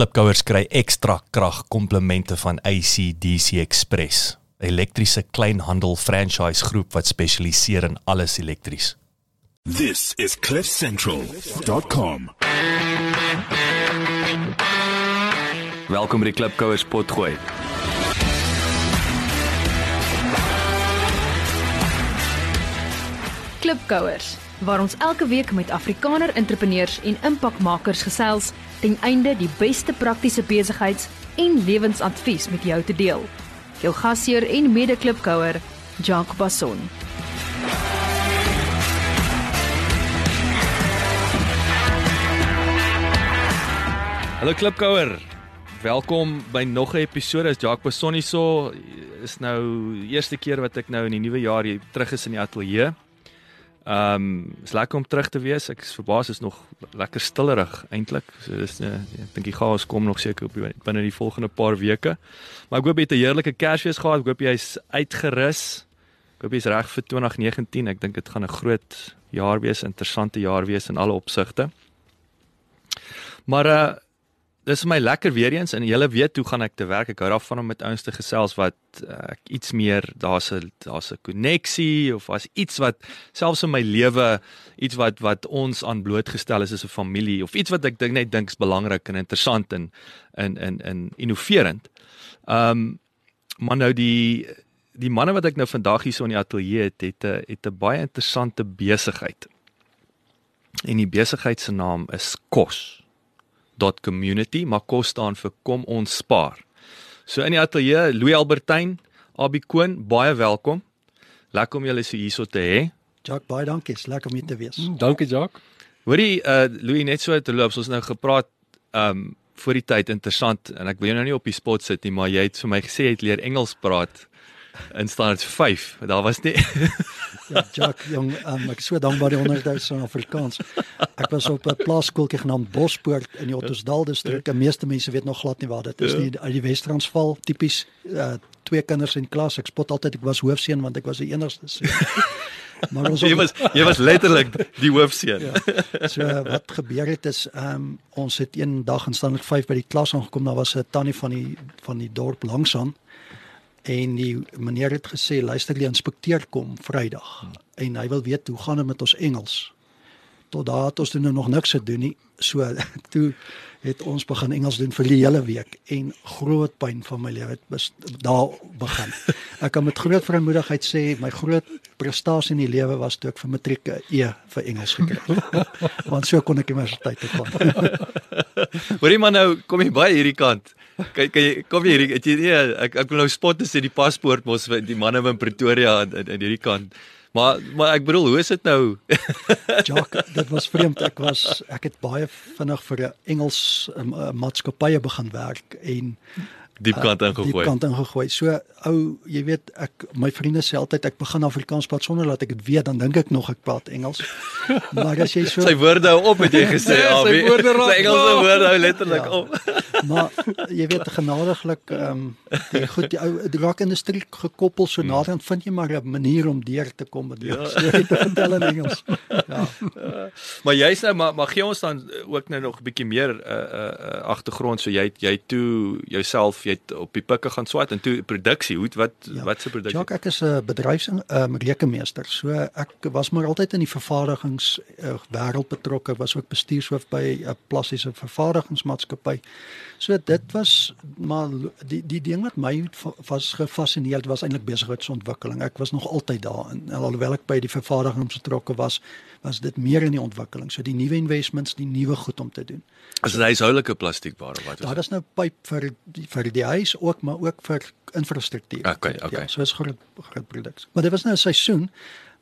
Klipkouers kry ekstra krag komplemente van ACDC Express, 'n elektriese kleinhandel franchise groep wat spesialiseer in alles elektries. This is cliffcentral.com. Welkom by die Klipkouers potgooi. Klipkouers waar ons elke week met Afrikaner entrepreneurs en impakmakers gesels ten einde die beste praktiese besigheids- en lewensadvies met jou te deel. Jou gasheer en mede-klipkouer, Jacques Basson. Hallo Klipkouer. Welkom by nog 'n episode. Is Jacques Basson hier so. Is nou die eerste keer wat ek nou in die nuwe jaar hier terug is in die ateljee. Ehm um, is lekker om terug te wees. Ek is verbaas is nog lekker stillerig eintlik. So dis uh, ek dink die chaos kom nog seker op binne die volgende paar weke. Maar ek hoop jy het 'n heerlike Kersfees gehad. Ek hoop jy's uitgerus. Ek hoop jy's reg vir 2019. Ek dink dit gaan 'n groot jaar wees, interessante jaar wees in alle opsigte. Maar uh dis my lekker weer eens en julle weet hoe gaan ek te werk. Ek hou daarvan om met ouens te gesels wat uh, ek iets meer daar's 'n daar's 'n koneksie of as iets wat selfs in my lewe iets wat wat ons aan blootgestel is as 'n familie of iets wat ek dink net dink is belangrik en interessant en in in in innoverend. Ehm um, maar nou die die manne wat ek nou vandag hier so in die ateljee het het 'n het 'n baie interessante besigheid. En die besigheid se naam is Kos .community maar kos staan vir kom ons spaar. So in die ateljee Louis Albertyn, Abi Koen, baie welkom. Lekker om julle so hierso te hê. Jacques, baie dankie. Dis lekker om hier te wees. Mm, dankie Jacques. Hoorie uh Louis net so te loop. Ons nou gepraat um voor die tyd interessant en ek wil jou nou nie op die spot sit nie, maar jy het vir my gesê jy het leer Engels praat in standaard 5. Daar was nie Ja, Jacques, jong, um, ek is so dankbaar die 100 000 Afrikaans. Ek was op 'n plaaskooltjie genaamd Bospoort in die Ottosdal distrik. Die meeste mense weet nog glad nie waar dit is nie. Uit die Wes-Transvaal, tipies uh, twee kinders in klas. Ek spot altyd ek was hoofseun want ek was die enigste seun. Maar ons jy was jy was letterlik die hoofseun. Ja. So wat gebeur het is ehm um, ons het een dag in standaard 5 by die klas aangekom. Daar was 'n tannie van die van die dorp langsaan en die meneer het gesê luister die inspekteur kom Vrydag en hy wil weet hoe gaan dit met ons Engels? Tot daar het ons nou nog niks gedoen nie. So toe het ons begin Engels doen vir die hele week en groot pyn van my lewe. Het daar begin. Ek kan met groot vrymoedigheid sê my groot prestasie in die lewe was toe ek vir matriek 'n E vir Engels gekry want so kon ek universiteit toe kom. Hoorie maar nou kom jy by hierdie kant Kyk kom jy hier het jy nee ek ek wil nou spot is die paspoort mos vir die manne in Pretoria in, in hierdie kant. Maar maar ek bedoel hoe is dit nou? Jock, dit was vreemd. Ek was ek het baie vinnig vir 'n Engels um, maatskappye begin werk en diep kant ingegooi. Diep kant ingegooi. So ou, jy weet, ek my vriende sê altyd ek begin Afrikaans praat sonder dat ek dit weet, dan dink ek nog ek praat Engels. maar as jy so Sy woorde hou op het jy gesê, Abi. sy woorde raak. Sy Engelse woorde hou letterlik ja. op. maar jy weet genadiglik ehm um, die goed die ou die rock industrie gekoppel so hmm. naderhand vind jy maar 'n manier om deur te kom met jou ja. storie te vertel in Engels. Ja. maar jy's nou maar maar gee ons dan ook nou nog 'n bietjie meer 'n uh, eh, uh, eh, uh, agtergrond so jy jy toe jouself jy het op die pikke gaan swat en toe produksie hoe wat ja. wat se produksie? Ja ek is 'n bedryfs um, rekenmeester so ek was maar altyd in die vervaardigings uh, wêreld betrokke was ook bestuurshoof by 'n plastiese vervaardigingsmaatskappy. So dit was maar die die ding wat my was gefassineerd was eintlik besigheidsontwikkeling. Ek was nog altyd daar en alhoewel ek by die vervaardigings betrokke was was dit meer in die ontwikkeling. So die nuwe investments die nuwe goed om te doen. As dit huishoudelike plastiekware wat is? Daar is nou pyp vir die, vir die huis ook, maar ook vir infrastruktuur. Okay, okay. Ja, so is groot groot produk. Maar dit was nou 'n seisoen,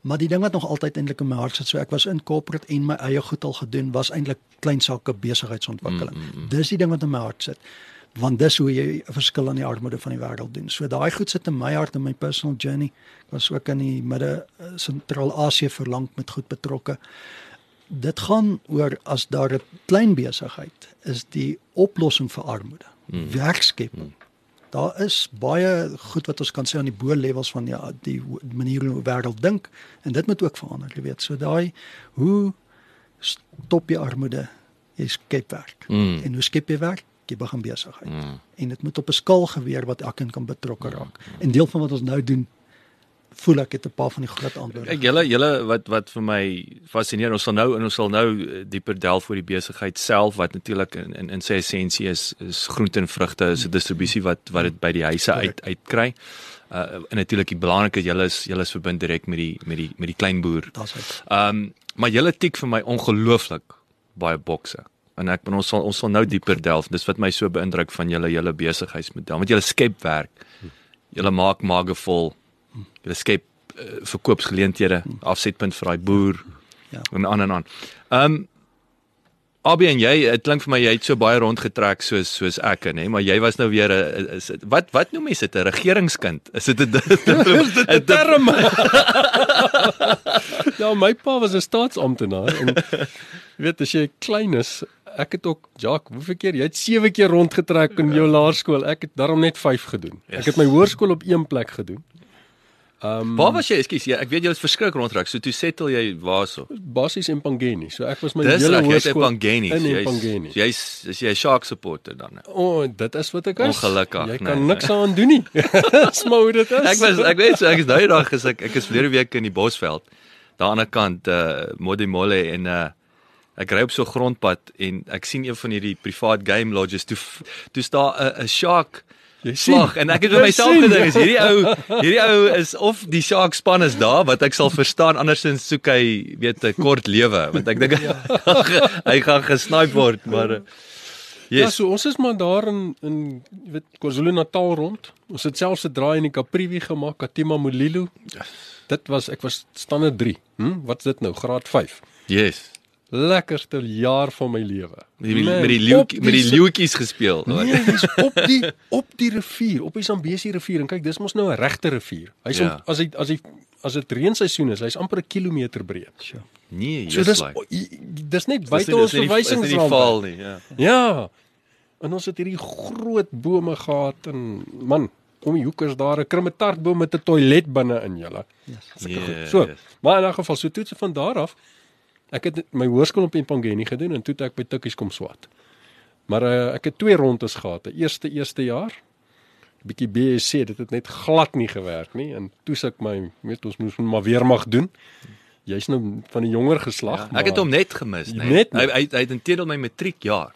maar die ding wat nog altyd eintlik in my hart sit, so ek was in corporate en my eie goed al gedoen, was eintlik klein sake besigheidsontwikkeling. Mm, mm, mm. Dis die ding wat in my hart sit. Want dis hoe jy 'n verskil aan die armoede van die wêreld doen. So daai goed sit in my hart en my personal journey. Ek was ook in die midde eh, Sentraal-Asië verlang met goed betrokke dit gaan oor as daar 'n klein besigheid is die oplossing vir armoede. Hmm. Werkskeping. Hmm. Daar is baie goed wat ons kan sê aan die bo levels van ja, die manier hoe die wêreld dink en dit moet ook verander, jy weet. So daai hoe stop jy armoede? Jy skep werk. Hmm. En hoe skep jy werk? jy begin besigheid. Mm. En dit moet op 'n skaal gebeur wat elkeen kan betrokke raak. En deel van wat ons nou doen voel ek het 'n paar van die groot antwoorde. Kyk julle julle wat wat vir my fascineer ons sal nou en ons sal nou eh, dieper delf oor die besigheid self wat natuurlik in in, in sy essensie is is groente en vrugte is 'n distribusie wat wat dit by die huise uit uitkry. Uh en natuurlik die belangrike julle is julle is verbind direk met die met die met die kleinboer. Daar's hy. Ehm um, maar julle tik vir my ongelooflik baie bokse. En ek ons sal ons sal nou dieper delf. Dis wat my so beïndruk van julle julle besigheidsmodel. Want julle skep werk. Julle maak maage vol. Julle skep uh, verkoopsgeleenthede, afsetpunt vir daai boer. Ja. En aan en aan. Ehm um, Abby en jy, dit klink vir my jy het so baie rondgetrek soos soos ek nê, maar jy was nou weer 'n dit wat wat noem mense dit 'n regeringskind? Is dit 'n Is dit 'n term? ja, my pa was 'n staatsamptenaar en jy weet as jy klein is, ek het ook Jacques, hoeveel keer jy het 7 keer rondgetrek in jou laerskool. Ek het daarom net 5 gedoen. Ek het my hoërskool op een plek gedoen. Um Waar was jy? Ekskuus, ek weet jy was verskrik rondtrek. So toe settle jy waarso? basies in Pangeni. So ek was my Dis hele jy's hoërskool Pangeni. in Pangeni. Jy's is jy 'n Shark supporter dan? O, oh, dit is wat ek is. Ongelukkig, Jy nee, kan nee. niks aan doen nie. Dis maar hoe dit is. Ek was ek weet so ek is nou eendag is ek ek is verlede week in die Bosveld. Daar aan die kant uh Modimolle en uh ek ry op so 'n grondpad en ek sien een van hierdie privaat game lodges toe toe staan 'n 'n shark. Slag en ek het vir myself gedink is hierdie ou hierdie ou is of die shark span is daar wat ek sal verstaan andersins soek hy weet 'n kort lewe want ek dink hy gaan gesnipe word maar uh, Ja, yes so ons is maar daar in in weet KwaZulu-Natal rond. Ons het selfs 'n draai in die Kaprivi gemaak, Katima Mulilo. Dit was ek was standaard 3. Hm, wat's dit nou? Graad 5. yes Lekkerste jaar van my lewe. Met die, Man, met die leeu met die leeuetjies gespeel Nee, dis op die op die rivier, op die Zambesi rivier en kyk, dis mos nou 'n regte rivier. Hy's Ja. as hy as hy as dit reenseisoen is, hy's amper 'n kilometer breed. Sure. nee So dis like dis net buite ons die- dis nie die verwysingsraam. val nie ja Ja. En ons het hierdie groot bome gehad en man, om die hoek is daar 'n krummetartboom met 'n toilet binne in julle. Yes, So, yes. maar in 'n geval so toetse van daar af. Ek het my hoërskool op Empangeni gedoen en toe het ek by Tikkies kom swat. Maar uh, ek het twee rondes gehad. Die eerste eerste jaar bietjie BSc, dit het net glad nie gewerk nie en toe sê ek my weet ons moes maar weer mag doen. Jy's nou van die jonger geslag, Ja, ek het hom net gemis, nee. Net Hy nie. hy, hy het intedeel my matriekjaar.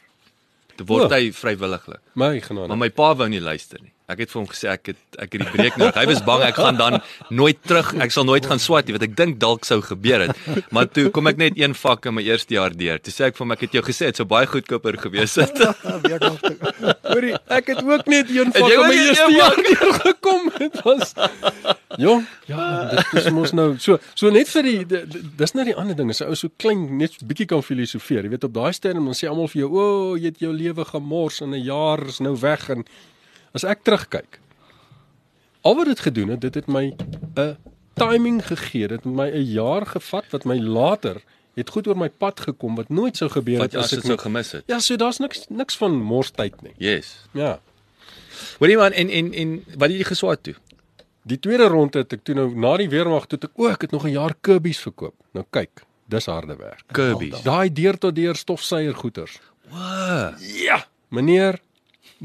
Toe word O. hy vrywilliglik. my genade. Maar my pa wou nie luister nie. Ek het vir hom gesê ek het ek het die breek nodig. Hy was bang ek gaan dan nooit terug. Ek sal nooit gaan swat nie, want ek dink dalk sou gebeur het. Maar toe kom ek net een vak in my eerste jaar deur. Toe sê ek vir hom ek het jou gesê dit sou baie goedkoper gewees het. Hoorie, ek het ook net een vak in my eerste jaar deurgekom. Dit was Jong, ja, dit is mos nou so so net vir die di- di- dis nou die ander ding, as 'n ou so klein net bietjie kan filosofeer. Jy weet op daai stadium dan sê almal vir jou, "O, oh, jy het jou lewe gemors en 'n jaar is nou weg." En as ek terugkyk, al wat dit gedoen het, dit het my 'n timing gegee. Dit het my 'n jaar gevat wat my later het goed oor my pad gekom wat nooit sou gebeur Wat het as as dit ek sou nie- gemis het. Ja, so daar's niks niks van morstyd nie. Yes. Ja. Hoorie man en en en wat het jy geswaat toe? Die tweede ronde het ek toe nou na die weermag toe ek o, ek het nog 'n jaar Kirby's verkoop. Nou kyk, dis harde werk. Kirby's. Daai deur tot deur stofsuier goeters. Wow. Ja, meneer,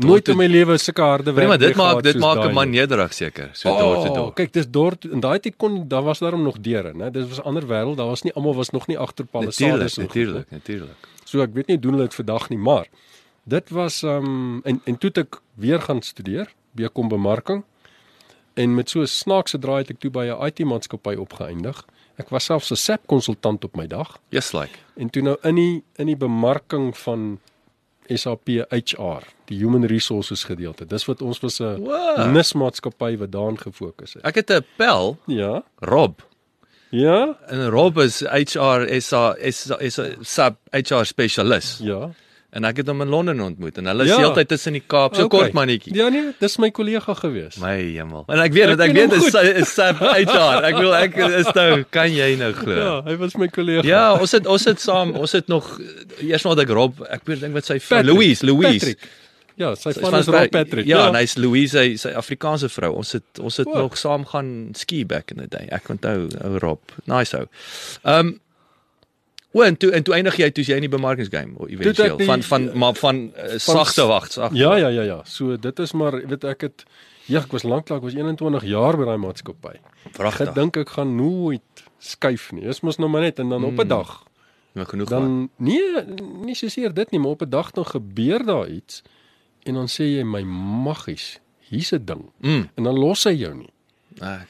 nooit in my lewe sulke harde werk. Maar dit maak dit maak 'n man nederig seker. So daar te Oh, daar. kyk, dis dort in daai tyd kon daar was daarom nog deure, né? Dit was 'n ander wêreld. Daar was nie almal was nog nie agter palissades en natuurlik, natuurlik. So ek weet nie doen hulle dit vandag nie, maar dit was um en en toe ek weer gaan studeer, BCom bemarking. En met so 'n snaakse draai het ek toe by 'n IT-maatskappy opgeëindig. Ek was selfs 'n SAP konsultant op my dag Yes like. en toe nou in die in die bemarking van SAP HR, die human resources gedeelte. Dis wat ons was 'n Wow. nismaatskappy wat daarin gefokus het. Ek het 'n pel, Ja. Rob. Ja? En Rob is HR SA is is 'n sub HR spesialis. Ja. En ek het hom in Londen ontmoet en hulle is Ja. heeltyd tussen die Kaap, so Okay. kort mannetjie. Ja nee, dis my kollega gewees. My hemel. En ek weet Ek dat ek ken weet is is sub HR. Ek wil ek is nou kan jy nou glo. Ja, hy was my kollega. Ja, ons het ons het saam, ons het nog eers nog dat ek Rob, ek weet dink wat sy Patrick, Louise, Louise. Patrick. Ja, sy Sy van is Rob Patrick. Ja, en hy's Louise, hy sy Afrikaanse vrou. Ons het ons het O. nog saam gaan ski back in the day. Ek onthou ou Rob. Nice ou. Ehm O, en toe en toe eindig jy toe jy in die bemarkingsgame eventueel ek die- van van maar van uh, sagte wag, sagte. Ja, ja, ja, ja. So dit is maar weet ek het ja, ek was lanklaas, ek was 21 jaar by daai maatskappy. Pragtig. Gedink ek gaan nooit skuif nie. Dis mos nou maar net en dan op 'n dag Nou genoeg dan dan nee, nie soseer dit nie, maar op 'n dag dan gebeur daar iets en dan sê jy my maggies, hier's 'n ding. Mm. En dan los hy jou nie. Ek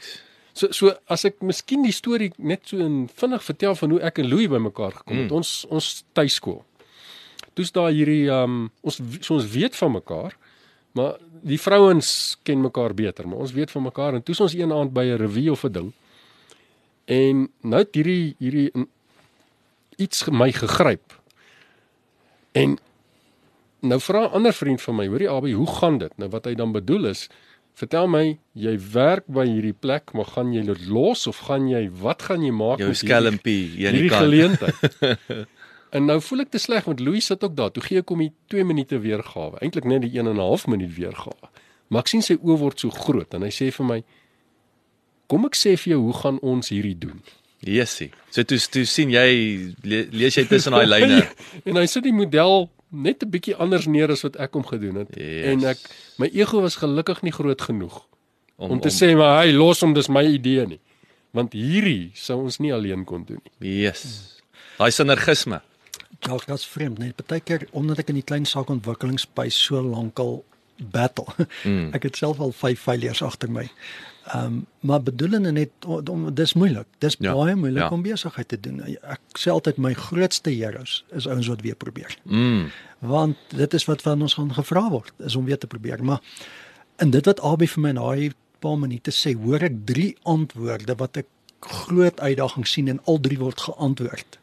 So so as ek miskien die storie net so in vinnig vertel van hoe ek en Louis bymekaar gekom het. Mm. Ons ons tuiskool. Toe's daar hierdie um ons so ons weet van mekaar, maar die vrouens ken mekaar beter, maar ons weet van mekaar en toe's ons een aand by 'n revue of 'n ding. En nou het hierdie hierdie iets my gegryp. En nou vra 'n ander vriend van my, hoorie Abi, hoe gaan dit? Nou wat hy dan bedoel is, vertel my, jy werk by hierdie plek, maar gaan jy dit los of gaan jy wat gaan jy maak jou met skelmpie hier aan die kant. geleentheid. en nou voel ek te sleg want Louis sit ook daar. Toe gee ek hom die 2 minute weergawe. Eintlik net die 1 en 'n half minuut weergawe. Maar ek sien sy oë word so groot en hy sê vir my: "Kom ek sê vir jou hoe gaan ons hierdie doen?" Yesie. So toe toe sien jy le, lees jy tussen daai lyne. en hy sit die model net 'n bietjie anders neer as wat ek hom gedoen het. Yes. En ek my ego was gelukkig nie groot genoeg om, om te sê maar hy los hom dis my idee nie. Want hierdie sou ons nie alleen kon doen nie. Yes. Daai sinergisme. Ja, dit's vreemd, nee. Partykeer omdat ek in die klein saakontwikkelingsspys so lankal battle. Mm. Ek het self al 5 failures agter my. Ehm um, maar bedoelende net om, dis moeilik. Dis Ja, baie moeilik ja. om besigheid te doen. Ek sê altyd my grootste heroes is ouens wat weer probeer. Mm. Want dit is wat van ons gaan gevra word, is om weer te probeer. Maar in dit wat Abi vir my in daai paar minute sê, hoor ek drie antwoorde wat ek groot uitdaging sien en al drie word geantwoord.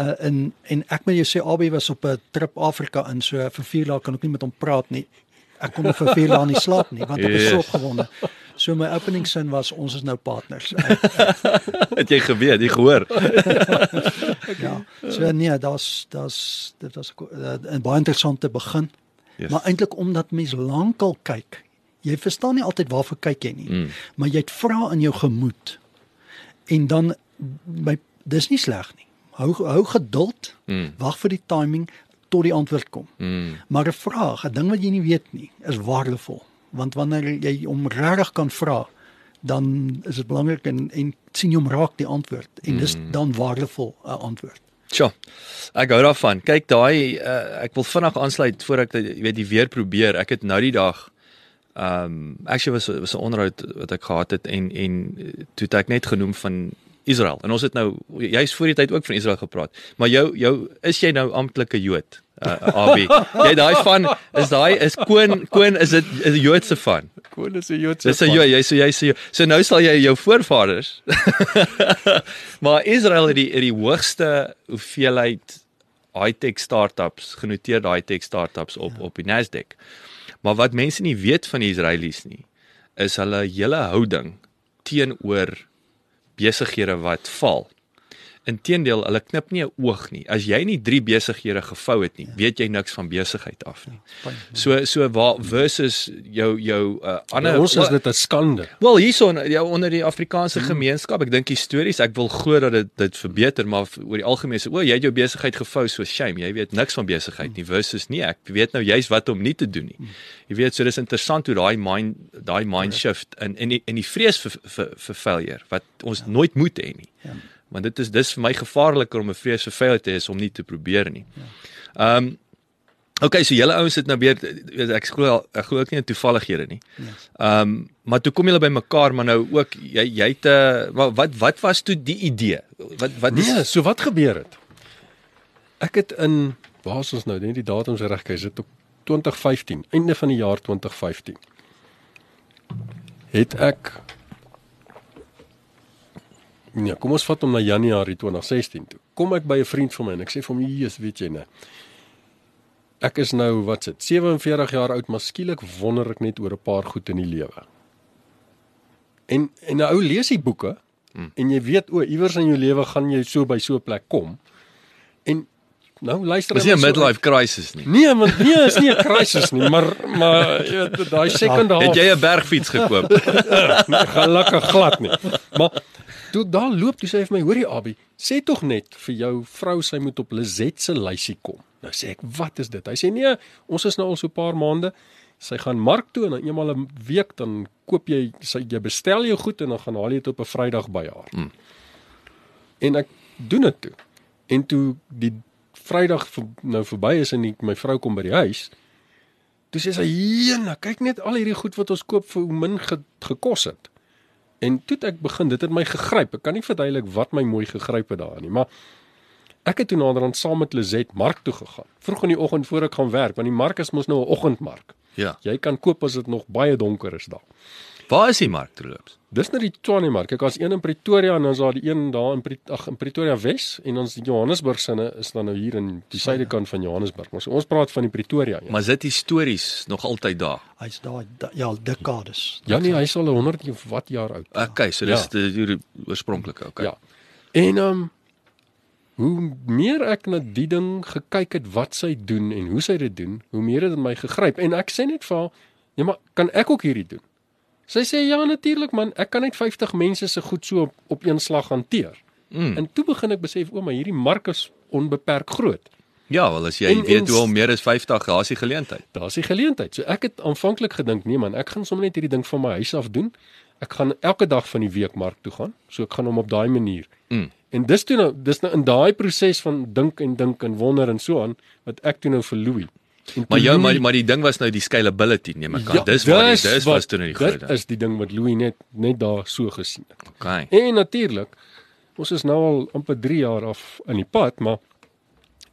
Uh en en ek moet jou sê Abi was op 'n trip Afrika in so vir 4 dae kan ek nie met hom praat nie. Ek kon vir 4 dae nie slaap nie want ek is so Yes. opgewonde. So my opening sin was ons is nou partners. Het jy geweet, jy gehoor? ja. So nee, daar's daar's dit was 'n baie interessante begin. Yes. Maar eintlik omdat mens lankal kyk. Jy verstaan nie altyd waarvoor kyk jy nie. Mm. Maar jy het vra in jou gemoed. En dan by dis nie sleg nie. Hou hou geduld. Mm. Wag vir die timing tot die antwoord kom. Mm. Maar 'n vraag, 'n ding wat jy nie weet nie, is waardevol. Want wanneer jy om regtig kan vra, dan is dit belangrik en en sien jy hom raak die antwoord en dis Mm. dan waardevol 'n antwoord. Tja. Ek hou daarvan. Kyk daai uh, ek wil vinnig aansluit voor ek jy weet die weer probeer. Ek het nou die dag ehm um, actually was was 'n onderhoud wat ek gehad het en en eh, toe het ek net genoem van Israel. En ons het nou jy's voor die tyd ook van Israel gepraat. Maar jou jou is jy nou amptelike Jood? Uh, AB. jy daai van is daai is Koen Koen is dit 'n Joodse van? Koen is 'n Joodse. Dis 'n Jood, jy so jy sê so nou sal jy jou voorvaders. maar Israel het die het die hoogste hoeveelheid high-tech startups, genoteerde high-tech startups op ja. op die Nasdaq. Maar wat mense nie weet van die Israelies nie, is hulle hele houding teenoor besighede wat val. Inteendeel, hulle knip nie 'n oog nie. As jy nie drie besighede gevou het nie, weet jy niks van besigheid af nie. So so waar versus jou jou uh, ander Ander ons is dit 'n skande. Wel hierson ja, onder die Afrikaanse gemeenskap, ek dink histories, ek wil glo dat dit dit verbeter, maar oor die algemeen sê, o, jy het jou besigheid gevou so shame, jy weet niks van besigheid nie versus nie, ek weet nou juist wat om nie te doen nie. Jy weet, so dis interessant hoe daai mind daai mind shift in in die in die vrees vir vir, vir failure wat ons nooit moet hê nie. Ja. Want dit is dis vir my gevaarliker om 'n vrees vir failure te hê as om nie te probeer nie. Ehm um, Okay, so julle ouens het nou weer ek glo ek glo ook nie in toevallighede nie. Ehm um, maar toe kom julle by mekaar maar nou ook jy jy het 'n uh, wat wat was toe die idee? Wat wat is Nee, so wat gebeur het? Ek het in waar is ons nou? Net die datums reg kry, dit op 2015, einde van die jaar 2015. Het ek Nee, kom ons vat hom na Januarie 2016 toe. Kom ek by 'n vriend van my en ek sê vir hom, "Jesus, weet jy nou, ek is nou wat sit 47 jaar oud, maar skielik wonder ek net oor 'n paar goed in die lewe." En en 'n ou lees die boeke hmm. en jy weet o, iewers in jou lewe gaan jy so by so 'n plek kom. En nou luister Dis nie hy 'n maar so midlife crisis nie. Nee, want nee, is nie 'n crisis nie, maar maar jy weet daai second half Het jy 'n bergfiets gekoop? gelukkig glad nie. Maar toe ek daar loop, toe sê hy vir my, "Hoorie Abi, sê tog net vir jou vrou sy moet op Lizet se lysie kom." Nou sê ek, "Wat is dit?" Hy sê, "Nee, ons is nou al so 'n paar maande. Sy gaan mark toe en dan eenmal 'n week dan koop jy sy jy bestel jou goed en dan gaan haal jy dit op 'n Vrydag by haar." Mm. En ek doen dit toe. En toe die Vrydag nou verby is en die, my vrou kom by die huis, toe sê sy: "Jena, kyk net al hierdie goed wat ons koop vir hoe min ge, gekos het." En toe ek begin, dit het my gegryp. Ek kan nie verduidelik wat my mooi gegryp het daarin nie, maar ek het toe naderhand saam met Lizet mark toe gegaan. Vroeg in die oggend voor ek gaan werk, want die mark is mos nou 'n oggendmark. Ja. Jy kan koop as dit nog baie donker is daar. Waar is die mark terloops? Dis net die Tshwane mark. Kyk, daar's een in Pretoria en dan is daar die een daar in ag in Pretoria Wes en ons Johannesburg sinne is dan nou hier in die suidekant van Johannesburg. Maar so, ons praat van die Pretoria een. Maar is dit histories nog altyd daar? Hy's daai da, ja, dekades. Ja nee, hy is al 100 of wat jaar oud. Okay, so dis Ja. die, die oorspronklike, okay. Ja. En ehm um, hoe meer ek na die ding gekyk het wat sy doen en hoe sy dit doen, hoe meer het dit my gegryp en ek sê net vir haar, "Ja, maar kan ek ook hierdie doen?" Sy sê, "Ja, natuurlik man, ek kan net 50 mense se goed so op, op een slag hanteer." Mm. En toe begin ek besef, o, maar hierdie mark is onbeperk groot. Ja, wel as jy En- weet en- hoe om meer as 50, daar's die geleentheid. Daar's die geleentheid. So ek het aanvanklik gedink, nee man, ek gaan sommer net hierdie ding van my huis af doen. Ek gaan elke dag van die week mark toe gaan. So ek gaan hom op daai manier. Mm. En dis toe nou, dis nou in daai proses van dink en dink en wonder en so aan wat ek toe nou vir Louis. Maar jou Louis- maar, maar die ding was nou die scalability, neem ek aan. Ja, dis waar die, dis was toe nou die groot Dit ding. is die ding wat Louis net net daar so gesien het. Okay. En natuurlik, ons is nou al amper 3 jaar af in die pad, maar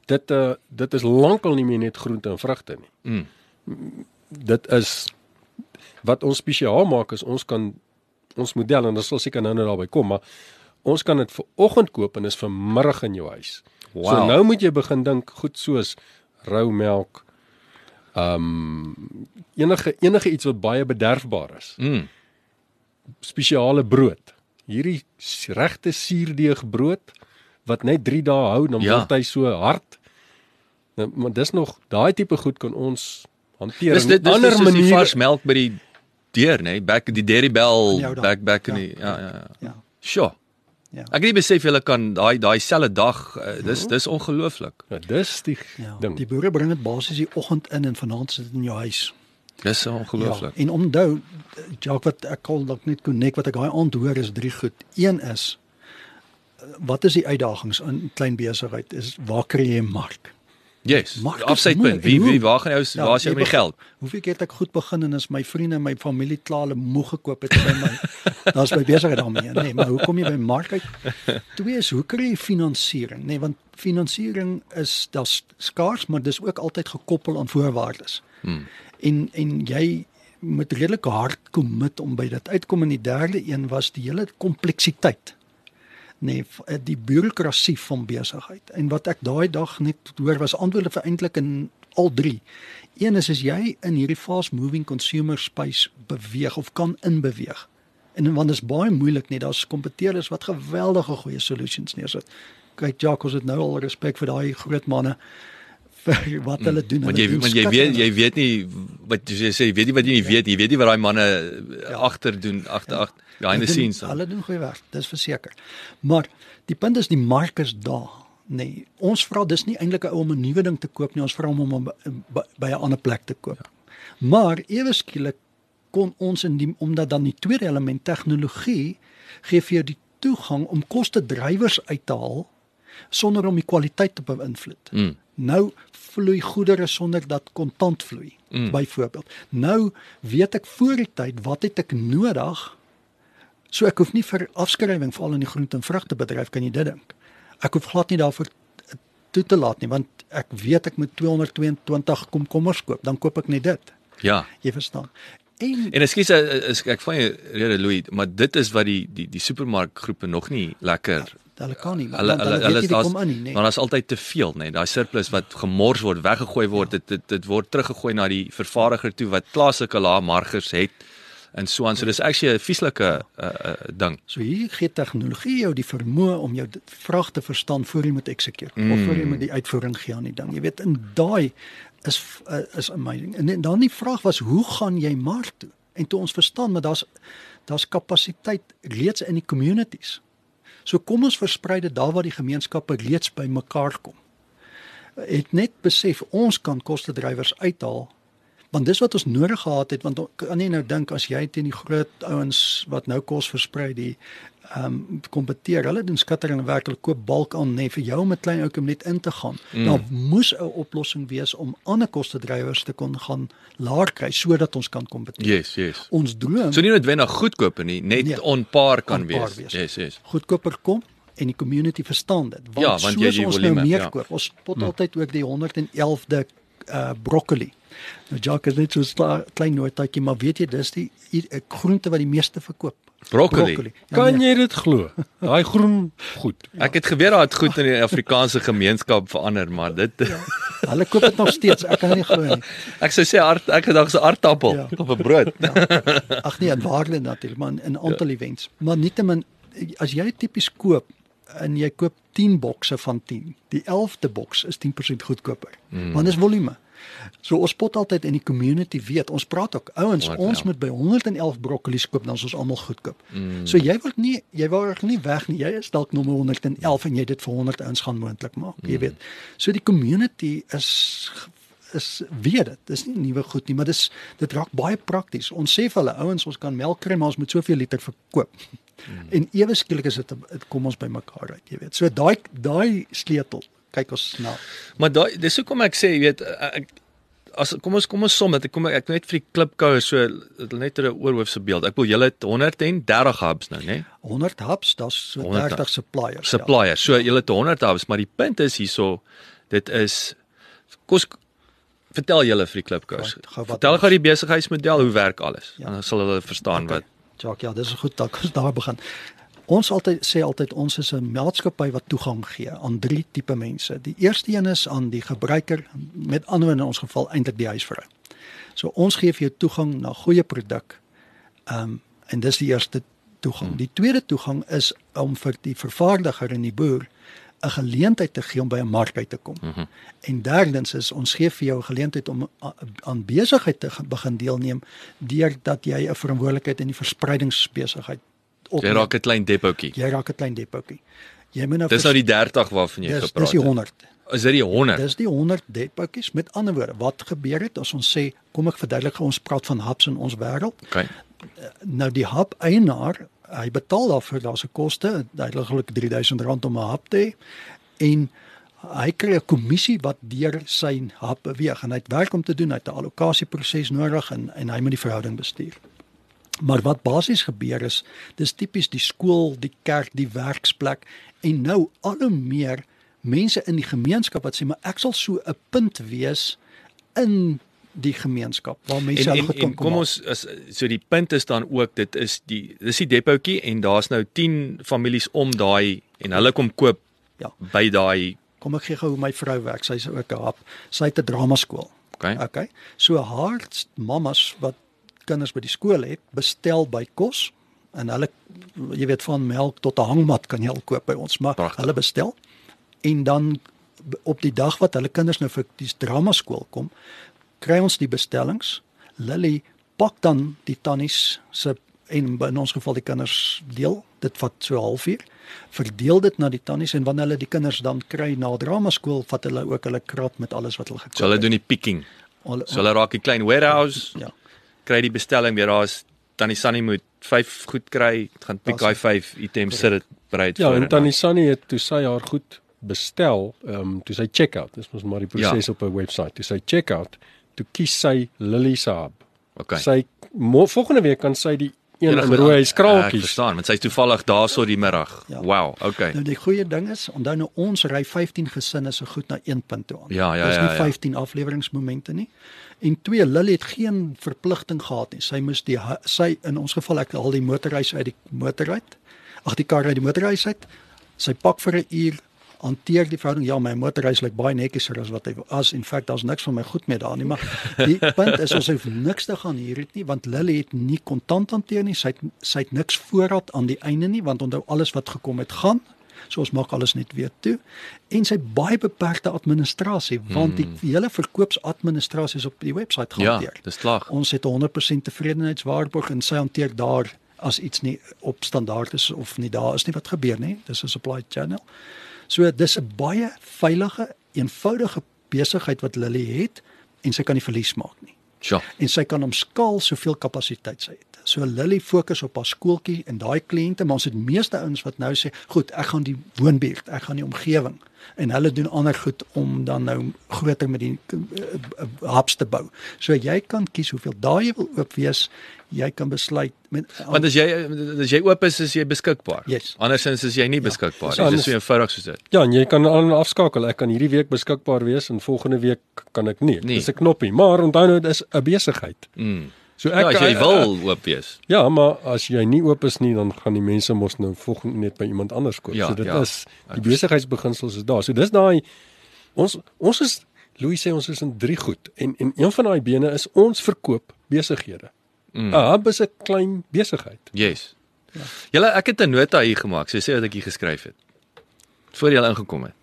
dit uh dit is lankal nie meer net groente en vrugte nie. Mm. Dit is wat ons spesiaal maak is ons kan ons model en dit sal seker nou nou daarby kom, maar ons kan dit vir oggend koop en is vir middag in jou huis. So Wow. nou moet jy begin dink goed soos rou melk. Um enige enige iets wat baie bederfbaar is Mm. spesiale brood. Hierdie regte suurdeeg brood wat net 3 dae hou dan Ja. word hy so hard. Nou, maar dis nog daai tipe goed kan ons hanteer Dis dit dis ander soos die maniere. vars melk by die deur, nê? Nee? Back die Dairy Bell back back in Ja, die ja ja ja. Ja. Sjoe. Ja. Ek het nie besef julle kan daai daai selfde dag uh, dis dis ongelooflik. Ja, dis die Ja. ding. Die boere bring dit basies die oggend in en vanaand sit dit in jou huis. Dis ongelooflik. Ja, en onthou Jacques wat ek al dalk net connect wat ek daai aand hoor is drie goed. Een is eh, wat is die uitdagings in klein besigheid? Is waar kry jy 'n mark? Yes. Is Afsetpunt. moeilik. Wie wie waar gaan jy waar is met die beg- geld? Hoeveel keer het ek goed begin en as my vriende en my familie klaar hulle moeg gekoop het by my. Daar's my besigheid daarmee. Nee, maar hoe kom jy by mark uit? Twee is hoe kry jy finansiering? Nee, want finansiering is daar's skaars, maar dis ook altyd gekoppel aan voorwaardes. Hmm. En en jy moet redelik hard commit om by dit uitkom en die derde een was die hele kompleksiteit nee v- eh, die bureaukrasie van besigheid. En wat ek daai dag net hoor was antwoorde vir eintlik in al drie. Een is as jy in hierdie fast moving consumer space beweeg of kan inbeweeg? En want dit is baie moeilik net daar's kompeteerders wat geweldige goeie solutions neersit. Kyk Jacques ons het nou al respek vir daai groot manne vir wat hulle doen. Want jy doen want jy weet jy weet nie wat jy sê jy weet nie wat jy nie. Weet jy weet nie wat daai manne Ja. agter doen agter agter behind the Hulle doen- scenes. Hulle doen goeie werk, dis verseker. Maar die punt is die mark is daar. Nee, ons vra dis nie eintlik 'n ou om 'n nuwe ding te koop nie, ons vra hom om hom by- 'n ander plek te koop. Ja. Maar ewe skielik kon ons in die omdat dan die tweede element tegnologie gee vir jou die toegang om koste drywers uit te haal sonder om die kwaliteit te beïnvloed. Mm. Nou vloei goedere sonder dat kontant vloei. Mm. Mm. Byvoorbeeld. Nou weet ek voor die tyd wat het ek nodig? So ek hoef nie vir afskrywing veral in die groente en vrugte bedryf kan jy dit dink. Ek hoef glad nie daarvoor toe te laat nie want ek weet ek moet 222 komkommers koop, dan koop ek net dit. Ja. Jy verstaan. En En ekskuus eh, is ek van jou rede Louis, maar dit is wat die die die supermarkgroepe nog nie lekker hulle kan nie, hulle want hulle hulle wie daar's kom in nie, nee. maar daar's altyd te veel, nê. Nee. Daai surplus wat gemors word, weggegooi word, dit dit dit word teruggegooi na die vervaardiger toe wat plaaslike lae margers het en so aan. So dis actually 'n vieslike uh, uh, ding. So hier gee tegnologie jou die vermoë om jou vraag te verstaan voor jy moet execute mm. of voor jy moet die uitvoering gee aan die ding. Jy weet in daai is uh, is amazing. En dan die vraag was hoe gaan jy mark toe? En toe ons verstaan maar daar's daar's kapasiteit reeds in die communities. So kom ons versprei dit daar waar die gemeenskappe reeds by mekaar kom. Het net besef ons kan kostedrywers uithaal want dis wat ons nodig gehad het want kan jy nou dink as jy teen die groot ouens wat nou kos versprei die ehm um, kompeteer hulle doen skattering en werklik koop balk aan net vir jou om 'n klein ouetjie net in te gaan mm. dan moes 'n oplossing wees om ander kostedrywers te kon gaan laer kry sodat ons kan kompeteer Yes, yes. ons droom So nie noodwendig goedkoop nie, net Nee, on par kan on par wees. wees. Yes, yes. goedkoper kom en die community verstaan dit. Want, Ja, want jy soos die ons volume, nou meer ja. koop. Ons spot altyd ook die 111de uh broccoli. Nou Jacques is net so 'n klein notaatjie, maar weet jy dis die i- eh, groente wat die meeste verkoop. Broccoli. Ja, Kan nee, jy dit glo? Daai groen goed. Ek het geweet dat dit goed in die Afrikaanse gemeenskap verander, maar dit hulle koop dit nog steeds. Ek kan nie glo nie. ek sou sê aard, ek gedagte se aardappel Ja. op 'n brood. Ag nee, in waarde natuurlik, maar in 'n aantal ja. events. Maar nietemin as jy tipies koop en jy koop 10 bokse van 10, die 11de boks is 10% goedkoper. Mm. Want dis volume. So ons pot altyd in die community weet, ons praat ook ouens, 111. ons moet by 111 broccolies koop dan is ons almal goedkoop. Mm. So jy word nie jy word nie weg nie. Jy is dalk nommer 111 en jy dit vir 100 ouens gaan moontlik maak, jy weet. So die community is is weet dit. Dis nie nuwe goed nie, maar dis dit raak baie prakties. Ons sê vir hulle ouens, ons kan melk kry, maar ons moet soveel liter verkoop. Hmm. En ewe skielik is dit kom ons by mekaar uit, jy weet. So daai daai sleutel kyk ons na. Maar daai dis hoekom ek sê, jy weet, ek as kom ons kom ons som dit. Ek kom ek net vir die klipkoue so net 'n oorhoofse beeld. Ek wil julle het 130 hubs nou, né? 100 hubs, daar's so 100 30 suppliers. Suppliers. So julle het 100 hubs, maar die punt is hierso dit is kos vertel julle vir die wat Vertel gou die besigheidsmodel, hoe werk alles? Ja. Ja. Dan sal hulle verstaan Okay. wat Jacques, ja, dis goed dat ons daar begin. Ons altyd sê altyd ons is 'n maatskappy wat toegang gee aan drie tipe mense. Die eerste een is aan die gebruiker, met ander in ons geval eintlik die huisvrou. So ons gee vir jou toegang na goeie produk. Ehm um, en dis die eerste toegang. Die tweede toegang is om vir die vervaardiger en die boer 'n geleentheid te gee om by 'n mark uit te kom. Mm -hmm. En derdens is ons gee vir jou 'n geleentheid om aan besigheid te begin deelneem deurdat jy 'n verantwoordelikheid in die verspreidingsbesigheid jy opneem. raak 'n klein depotjie. jy raak 'n klein depotjie. Jy moet nou Dis nou die 30 waarvan jy dis, gepraat dis die het. 100. Is dit die 100? Dis die 100 depotjies. Met ander woorde, wat gebeur het as ons sê kom ek verduidelik gou, ons praat van hubs in ons wêreld. Okay. Nou die hub eienaar, hy betaal daarvoor daar's 'n koste, duidelik R3000 om 'n hub te hê en hy kry 'n kommissie wat deur sy hub beweeg en hy het werk om te doen, hy het 'n allokasieproses nodig en en hy moet die verhouding bestuur. Maar wat basies gebeur is, dis tipies die skool, die kerk, die werksplek en nou al hoe meer mense in die gemeenskap wat sê maar ek sal so 'n punt wees in die gemeenskap waar mense En, en, en kom maak. ons as so die punt is dan ook dit is die dis die depotjie en daar's nou 10 families om daai en hulle kom koop Ja. by daai Kom ek gee gou hoe my vrou werk. Sy's ook 'n hap. Sy het 'n dramaskool. okay. Okay. So haar mammas wat kinders by die skool het, bestel by kos en hulle jy weet van melk tot 'n hangmat kan jy al koop by ons, maar Pragtig. hulle bestel en dan op die dag wat hulle kinders nou vir die dramaskool kom, kry ons die bestellings. Lily pak dan die tannies se en in ons geval die kinders deel. Dit vat so 'n halfuur. Verdeel dit na die tannies en wanneer hulle die kinders dan kry na dramaskool, vat hulle ook hulle krat met alles wat hulle gekoop So hulle het. doen die picking. Hulle, So hulle raak 'n klein warehouse, ja. Kry die bestelling weer daar's tannie Sunny moet 5 goed kry, gaan pick daai 5 items sit dit bereid Ja, voor en Tannie Sunny het toe sy haar goed bestel, ehm um, toe sy check-out. Dis mos maar die proses Ja. op 'n webwerf. Toe sy check-out, toe kies sy Lily se hub. Okay. Sy mo, volgende week kan sy die een in rooi Ek skraaltjies. verstaan, want sy's toevallig daarso die middag. Ja. Wow, okay. Nou die goeie ding is, onthou nou ons ry 15 gesinne se goed na een punt toe aan. Ja, ja, Dis ja, nie ja. 15 afleweringsmomente nie. En twee, Lily het geen verpligting gehad nie. Sy moes die sy in ons geval ek haal die motorhuis uit die motor uit. Ag die kar uit die motorhuis uit. Sy pak vir 'n uur hanteer die verhouding. Ja, my motorhuis lyk baie netjieser as wat hy as in feite daar's niks van my goed met daar nie, maar die punt is ons hoef niks te gaan hier het nie want Lily het nie kontant hanteer nie. Sy het sy het niks voorraad aan die einde nie want onthou alles wat gekom het gaan So ons maak alles net weer toe en sy baie beperkte administrasie want die hele verkoopsadministrasie is op die webwerf Hmm. Ja, gehanteer. dis klaar. Ons het 'n 100% tevredenheidswaarborg en sy hanteer daar as iets nie op standaard is of nie daar is nie wat gebeur nie. Dis 'n supply channel. So dis 'n baie veilige, eenvoudige besigheid wat Lily het en sy kan nie verlies maak nie. Sjoe. En sy kan omskaal soveel kapasiteit sy het. So Lily fokus op haar skooltjie en daai kliënte, maar ons het meeste ouens wat nou sê, "Goed, ek gaan die woonbuurt, ek gaan die omgewing." En hulle doen ander goed om dan nou groter met die uh, uh, hubs te bou. So jy kan kies hoeveel daai jy wil oop wees. Jy kan besluit met Want as jy as jy oop is, is jy beskikbaar. Yes. Andersins is jy nie beskikbaar Ja, nie. Dis anders- so eenvoudig soos dit. Ja, en jy kan aan afskakel. Ek kan hierdie week beskikbaar wees en volgende week kan ek nie. Nee. Dis 'n knoppie, maar onthou nou dis 'n besigheid. Mm. So Ja, ek as jy wil oop wees. Ja, maar as jy nie oop is nie, dan gaan die mense mos nou volgende net by iemand anders koop. Ja, so dit ja. is die besigheidsbeginsels is daar. So dis daai ons ons is Louis sê ons is in drie goed en en een van daai bene is ons verkoop besighede. Mm. 'n Hub is 'n klein besigheid. Yes. Ja. Julle ek het 'n nota hier gemaak. So sê wat ek hier geskryf het. Voor jy ingekom het.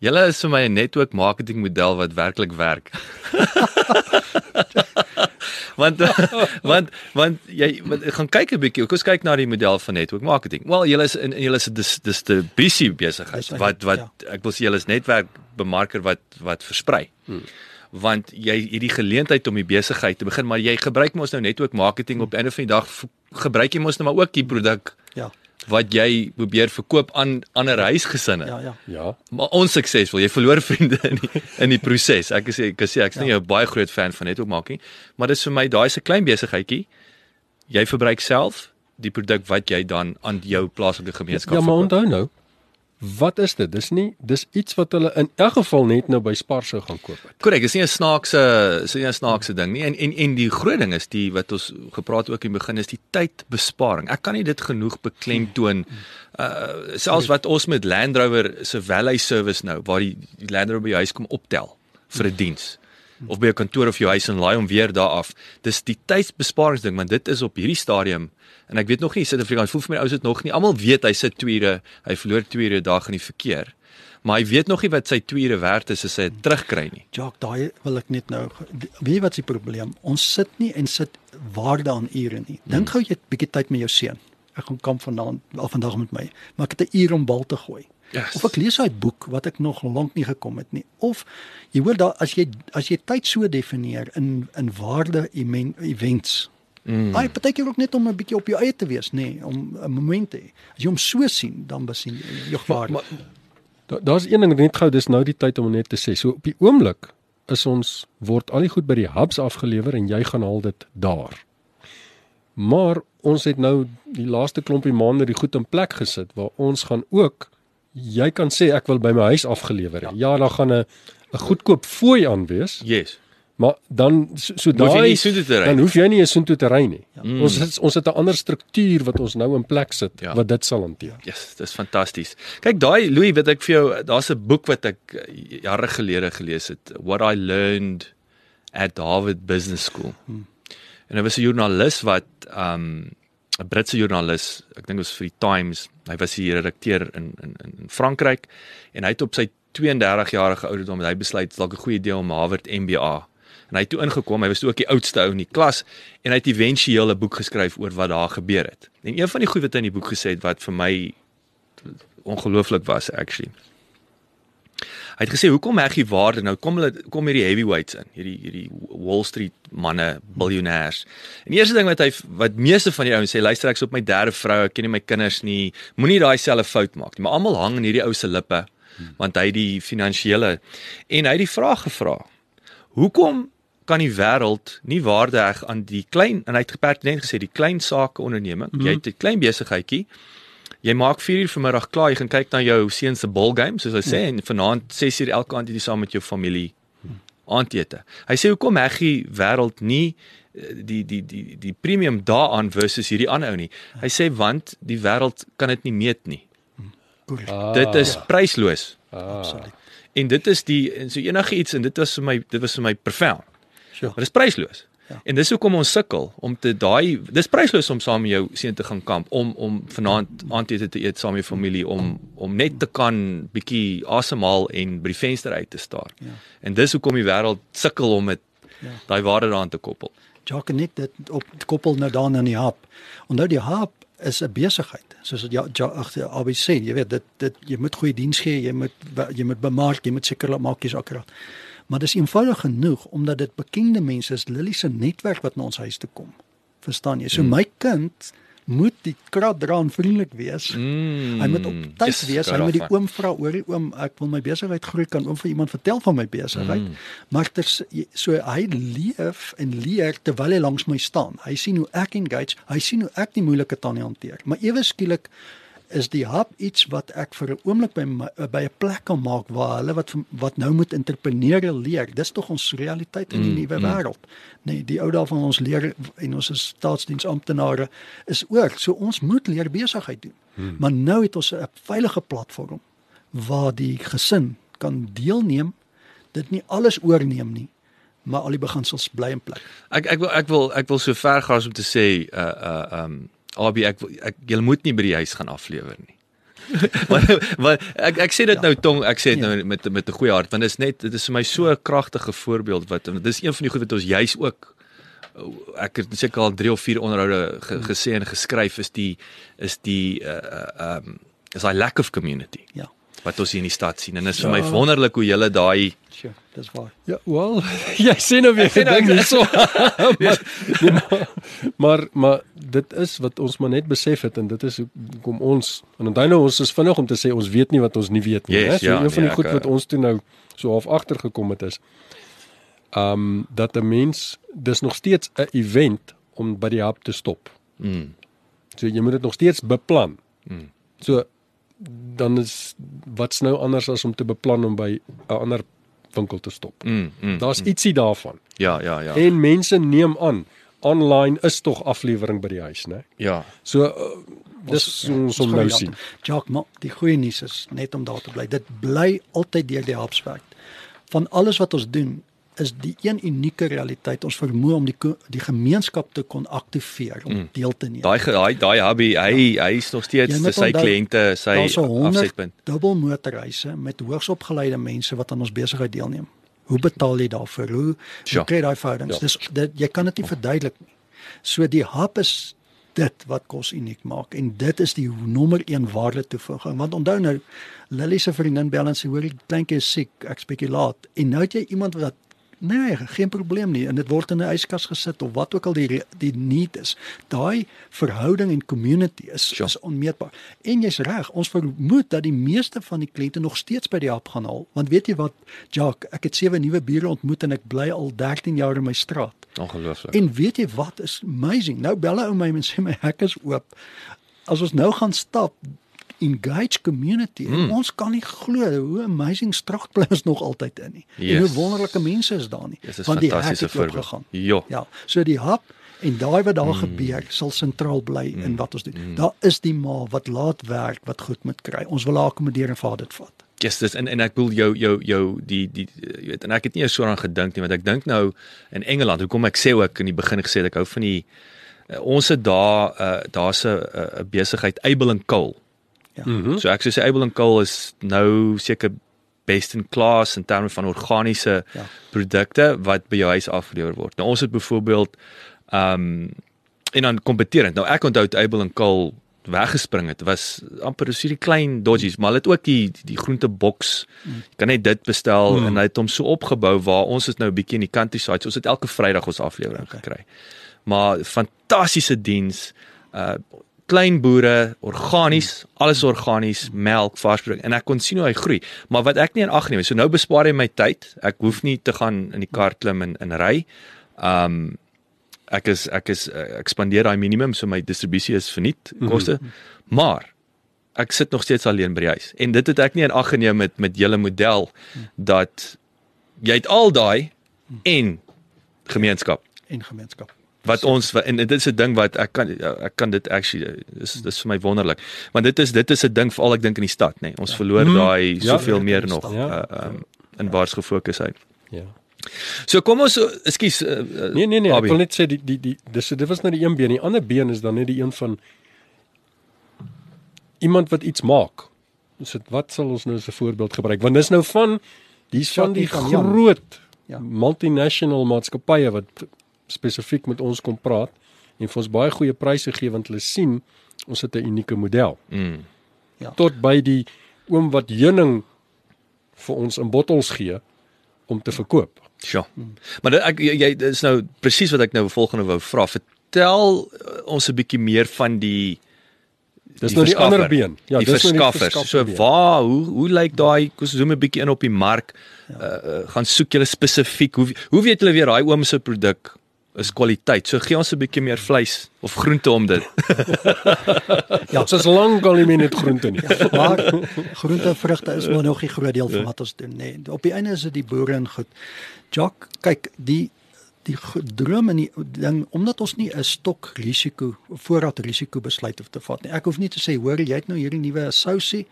Julle is vir my 'n netwerk marketing model wat werklik werk. want want want jy want, gaan kyk 'n bietjie. Kom ons kyk na die model van netwerk marketing. Wel, julle is in julle is 'n dis dis die busy besigheid wat wat ja. ek wil sê julle is netwerk bemarker wat wat versprei. Hmm. Want jy het die geleentheid om die besigheid te begin, maar jy gebruik mos nou netwerk marketing op einde van die dag gebruik jy mos nou maar ook die produk ja, wat jy probeer verkoop aan ander huisgesinne. ja, ja. Ja. Maar onsuksesvol. Jy verloor vriende in die, in die proses. Ek sê ek sê ek's nie 'n baie groot fan van netwerk marketing, maar dis vir my daai se klein besigheidjie. Jy verbruik self die produk wat jy dan aan jou plaaslike gemeenskap Ja, maar verkoop. onthou nou, wat is dit? Dis nie dis iets wat hulle in elk geval net nou by Spar sou gaan koop het. Korrek, dis nie 'n snaakse, nie 'n snaakse ding nie. En en en die groot ding is die wat ons gepraat ook in die begin is die tydbesparing. Ek kan nie dit genoeg beklemtoon. Uh selfs wat ons met Land Rover se Valley service nou waar die, die Land Rover by jou huis kom optel vir 'n diens of by 'n kantoor of jou huis en laai hom weer daar af. Dis die tydsbesparingsding want dit is op hierdie stadium en ek weet nog nie Suid-Afrikaans voel vir my ou is dit nog nie. Almal weet hy sit 2 ure, hy verloor 2 ure 'n dag in die verkeer. Maar hy weet nog nie wat sy 2 ure werd is as hy dit terugkry nie. Jock, daai wil ek net nou weet jy wat die probleem? Ons sit nie en sit waarde aan ure nie. Dink gou jy het bietjie tyd met jou seun. Ek gaan kamp vandaan al vandag met my, maar ek het 'n uur om bal te gooi. Yes. Of ek lees uit boek wat ek nog lank nie gekom het nie. Of jy hoor daar as jy as jy tyd so definieer in in waarde emen- events. Mm. Ai, partykeer ook net om 'n bietjie op jou eie te wees, nê, nee, om 'n moment te hê. As jy hom so sien, dan besien jy jou waarde. Maar da, daar's een ding net gou, dis nou die tyd om net te sê. So op die oomblik is ons word al die goed by die hubs afgelewer en jy gaan haal dit daar. Maar ons het nou die laaste klompie maande die goed in plek gesit waar ons gaan ook jy kan sê ek wil by my huis afgelewer. hê. Ja, daar gaan 'n 'n goedkoop fooi aan wees, Yes. maar dan so, so daai dan hoef jy nie eens soontoe te ry nie. Ja. Mm. Ons het ons het 'n ander struktuur wat ons nou in plek sit Ja. ja. wat dit sal hanteer. Yes, dis fantasties. Kyk daai Louis, wat ek vir jou, daar's 'n boek wat ek eh, jare gelede gelees het, What I Learned at Harvard Business School. Hmm. En daar was 'n joernalis wat um 'n Britse joernalis, ek dink dit was vir die Times. Hy was die redakteur in in in Frankryk en hy het op sy 32 jarige ouderdom het hy besluit dalk 'n goeie idee om Harvard MBA. En hy het toe ingekom, hy was toe ook die oudste ou in die klas en hy het éventueel 'n boek geskryf oor wat daar gebeur het. En een van die goed wat hy in die boek gesê het wat vir my ongelooflik was actually. Hy het gesê hoekom heg jy waarde nou kom hulle kom hierdie heavyweights in, hierdie hierdie Wall Street manne, biljoenêers. En die eerste ding wat hy wat meeste van die ouens sê, luister ek's op my derde vrou, ek ken nie my kinders nie, moenie daai selfe fout maak nie. Maar almal hang in hierdie ou se lippe want hy het die finansiële en hy het die vraag gevra. Hoekom kan die wêreld nie waarde heg aan die klein en hy het pertinent gesê die klein sake onderneming. Mm -hmm. Jy het 'n klein besigheidjie. Jy maak 4 uur vanmiddag klaar, jy gaan kyk na jou seun se ballgame soos hy sê en vanaand 6 uur elke aand jy saam met jou familie aandete. Hy sê hoekom heg die wêreld nie eh, die die die die premium daaraan versus hierdie ander ou nie. Hy sê want die wêreld kan dit nie meet nie. Ah, Dit is prysloos. ah, Absoluut. En dit is die en so enige iets en dit was vir my dit was vir my profound. Sure. Maar dis prysloos. Ja. En dis hoekom ons sukkel om te daai dis prysloos om saam met jou seun te gaan kamp om om vanaand aandete te eet saam met jou familie om om net te kan bietjie asemhaal en by die venster uit te staar. Ja. En dis hoekom die wêreld sukkel om dit ja. daai waarde daaraan te koppel. Jacques net dit op koppel nou dan aan die hap. Onthou die hap is 'n besigheid. Soos ja, ja ag die ABC, jy weet dit dit jy moet goeie diens gee, jy moet jy moet bemark, jy moet seker maak jy's akkurat. Maar dis eenvoudig genoeg omdat dit bekende mense is, Lily se netwerk wat na ons huis toe kom. Verstaan jy? So hmm. my kind moet die krat dra en vriendelik wees. Mm, hy moet op tyd yes, wees. Hy moet die oom vra oor die oom, ek wil my besigheid groei kan oom vir iemand vertel van my besigheid. Mm. Maar ters so hy leef en leer terwyl hy langs my staan. Hy sien hoe ek engage, hy sien hoe ek die moeilike tannie hanteer. Maar ewe skielik is die hub iets wat ek vir 'n oomblik by my, by 'n plek kan maak waar hulle wat wat nou moet entrepreneure leer. Dis tog ons realiteit in die mm, nuwe mm. wêreld. Nee, die ou dae van ons leer en ons is staatsdiensamptenare is ook so ons moet leer besigheid doen. Mm. Maar nou het ons 'n veilige platform waar die gesin kan deelneem, dit nie alles oorneem nie maar al die beginsels bly in plek. Ek ek wil ek wil ek wil so ver gaan om te sê uh uh um Abi ek ek jy moet nie by die huis gaan aflewer nie. maar, maar ek ek sê dit ja. nou tong ek sê dit nou met met 'n goeie hart want dit is net dit is vir my so 'n kragtige voorbeeld wat dis een van die goed wat ons juis ook ek het seker al 3 of 4 onderhoude ge, hmm. gesê en geskryf is die is die uh uh um is hy lack of community. Ja wat ons hier in die stad sien en dit is ja. vir my ja. wonderlik hoe julle daai Sjoe, dis waar. Ja, wel, jy sien nou weer ding hierso. maar, nee, maar maar maar dit is wat ons maar net besef het en dit is hoekom ons en onthou nou ons is vinnig om te sê ons weet nie wat ons nie weet nie, yes, hè. So ja, een van die ja, goed wat ons toe nou so half agter gekom het is um dat 'n mens dis nog steeds 'n event om by die hub te stop. Mm. So jy moet dit nog steeds beplan. Mm. So dan is wat's nou anders as om te beplan om by 'n ander winkel te stop. Mm, mm, Daar's mm. ietsie daarvan. Ja, ja, ja. En mense neem aan online is tog aflewering by die huis, né? Ja. So uh, dis ons om nou sien. Jock, maar die goeie nuus is net om daar te bly. Dit bly altyd deur die hapswerk. Van alles wat ons doen, is die een unieke realiteit ons vermoë om die die gemeenskap te kon aktiveer om mm. deel te neem. Daai daai daai hobby, hy ja. hy is nog steeds vir sy kliënte, sy afsetpunt. Dubbel motorreise met hoogs opgeleide mense wat aan ons besigheid deelneem. Hoe betaal jy daarvoor? Hoe ja. kry jy daai verhoudings? Ja. Dis dit jy kan dit nie verduidelik nie. So die hub is dit wat kos uniek maak en dit is die nommer 1 waarde toevoeging want onthou nou Lily se vriendin bel en sê hoor die kleintjie is siek ek spekuleer en nou het jy iemand wat Nee, geen probleem nie. En dit word in 'n yskas gesit of wat ook al die die need is. Daai verhouding en community is sure. is onmeetbaar. En jy's reg, ons vermoed dat die meeste van die kliënte nog steeds by die hap gaan haal. Want weet jy wat, Jacques, ek het sewe nuwe bure ontmoet en ek bly al 13 jaar in my straat. Ongelooflik. En weet jy wat is amazing? Nou bel hy ou my en sê my hek is oop. As ons nou gaan stap, engaged community. Mm. Ons kan nie glo hoe amazing Stragplaas nog altyd in nie. Yes. En hoe wonderlike mense is daar nie. Yes, Want die hek het gegaan. Jo. Ja. So die hap en daai wat daar mm. gebeur sal sentraal bly mm. in wat ons doen. Mm. Daar is die ma wat laat werk wat goed moet kry. Ons wil haar akkommodeer en vir dit vat. Yes, dis en en ek wil jou jou jou die die jy weet en ek het nie eens so aan gedink nie want ek dink nou in Engeland hoekom ek sê ook in die begin gesê ek hou van die uh, ons het daar uh, daar's 'n uh, besigheid and Cole Ja. Mm -hmm. So ek sou sê Able and Cole is nou seker best in class in terme van organiese ja. produkte wat by jou huis afgelewer word. Nou ons het byvoorbeeld ehm um, en dan kompeterend. Nou ek onthou Able and Cole weggespring het was amper so hierdie klein dodgies maar hulle het ook die die groente boks mm. jy kan net dit bestel mm. en hy het hom so opgebou waar ons is nou 'n bietjie in die countryside so ons het elke vrydag ons aflewering okay. gekry maar fantastiese diens uh klein boere, organies, alles organies, melk, varsproduk en ek kon sien hoe hy groei. Maar wat ek nie in ag neem, so nou bespaar hy my tyd. Ek hoef nie te gaan in die kar klim en in ry. Um ek is ek is ek spandeer daai minimum so my distribusie is verniet koste. Mm -hmm. Maar ek sit nog steeds alleen by die huis. En dit het ek nie in ag geneem met met julle model dat jy het al daai en gemeenskap en gemeenskap wat ons en dit is 'n ding wat ek kan ek kan dit actually dis dis vir my wonderlik want dit is dit is 'n ding veral ek dink in die stad nê nee. ons ja. verloor mm, daai ja, soveel ja, meer nog ja, uh, um, in ja. waars gefokus hy ja so kom ons ekskuus uh, nee nee nee Abi. ek wil net sê die die die dis dit was nou die een been die ander been is dan net die een van iemand wat iets maak so wat sal ons nou as 'n voorbeeld gebruik want dis nou van dis van die groot Ja. multinational maatskappye wat spesifiek met ons kom praat en vir ons baie goeie pryse gee want hulle sien ons het 'n unieke model. Mm. Ja. Tot by die oom wat heuning vir ons in bottels gee om te verkoop. Ja. Maar dit, ek jy, jy dis nou presies wat ek nou volgende wou vra. Vertel uh, ons 'n bietjie meer van die Dis nou die ander been. Ja, die dis nou die verskaffers. So waar hoe hoe lyk daai kom zoom 'n bietjie in op die mark. Uh, uh, gaan soek julle spesifiek hoe hoe weet julle weer daai oom se produk is kwaliteit. So gee ons 'n bietjie meer vleis of groente om dit. Ja, soos lank al nie meer net groente nie. Maar groente en vrugte is maar nog 'n groot deel van wat ons doen, nê. Nee, op die einde is dit die boere en goed. Jock, kyk, die die droom en die ding omdat ons nie 'n stok risiko voorraad risiko besluit hoef te vat nie. Ek hoef nie te sê hoor jy het nou hierdie nuwe sousie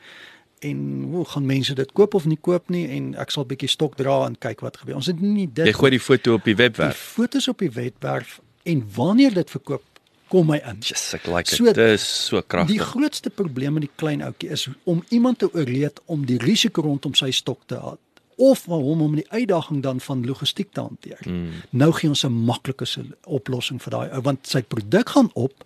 en hoe gaan mense dit koop of nie koop nie en ek sal bietjie stok dra en kyk wat gebeur. Ons het nie dit Jy gooi die foto op die die webwerf. fotos op die webwerf en wanneer dit verkoop kom my in. Yes, ek like So- dit. Dis so Die kragtig. grootste probleem met die klein ouetjie is om iemand te oorreed om die risiko rondom sy stok te hou of vir hom om die uitdaging dan van logistiek te hanteer. Mm. Nou gee ons 'n maklike oplossing vir daai ou want sy produk gaan op.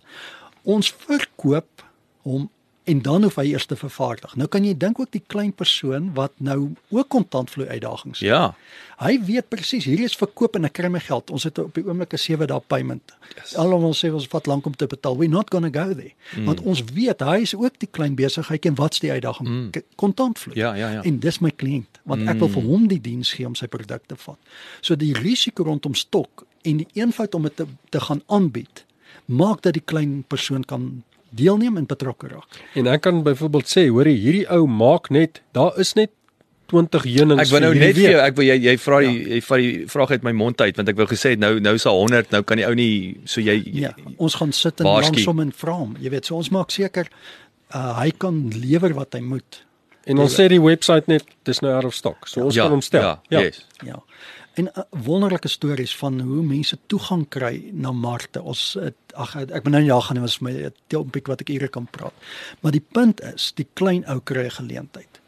Ons verkoop hom en dan hoef hy eers te vervaardig. Nou kan jy dink ook die klein persoon wat nou ook kontantvloei uitdagings het. Ja. Hy weet presies hier is verkoop en ek kry my geld. Ons het op die oomblik 'n 7 dae payment. Yes. Almal ons sê ons vat lank om te betaal. We're not going to go there. Mm. Want ons weet hy is ook die klein besigheid en wat's die uitdaging? Mm. Kontantvloei. Ja, ja, ja. En dis my kliënt want ek wil vir hom die diens gee om sy produk te vat. So die risiko rondom stok en die eenvoud om dit te, te gaan aanbied maak dat die klein persoon kan deelneem en betrokke raak. En ek kan byvoorbeeld sê, hoorie, hierdie ou maak net, daar is net 20 heunings. Ek wou nou net vir jou, ek wil jy jy vra die jy vat die vraag uit my mond uit want ek wou gesê nou nou is daar 100, nou kan die ou nie so jy Ja, ons gaan sit en langsom en vra hom. Jy weet, so ons maak seker uh, hy kan lewer wat hy moet. En ons sê die webwerf net dis nou out of stock. So ons ja, kan hom stel. Ja, yes. Ja. En uh, wonderlike stories van hoe mense toegang kry na markte. Ons het, ag ek ben nou ja gaan was my 'n topic wat ek ure kan praat. Maar die punt is, die klein ou kry 'n geleentheid.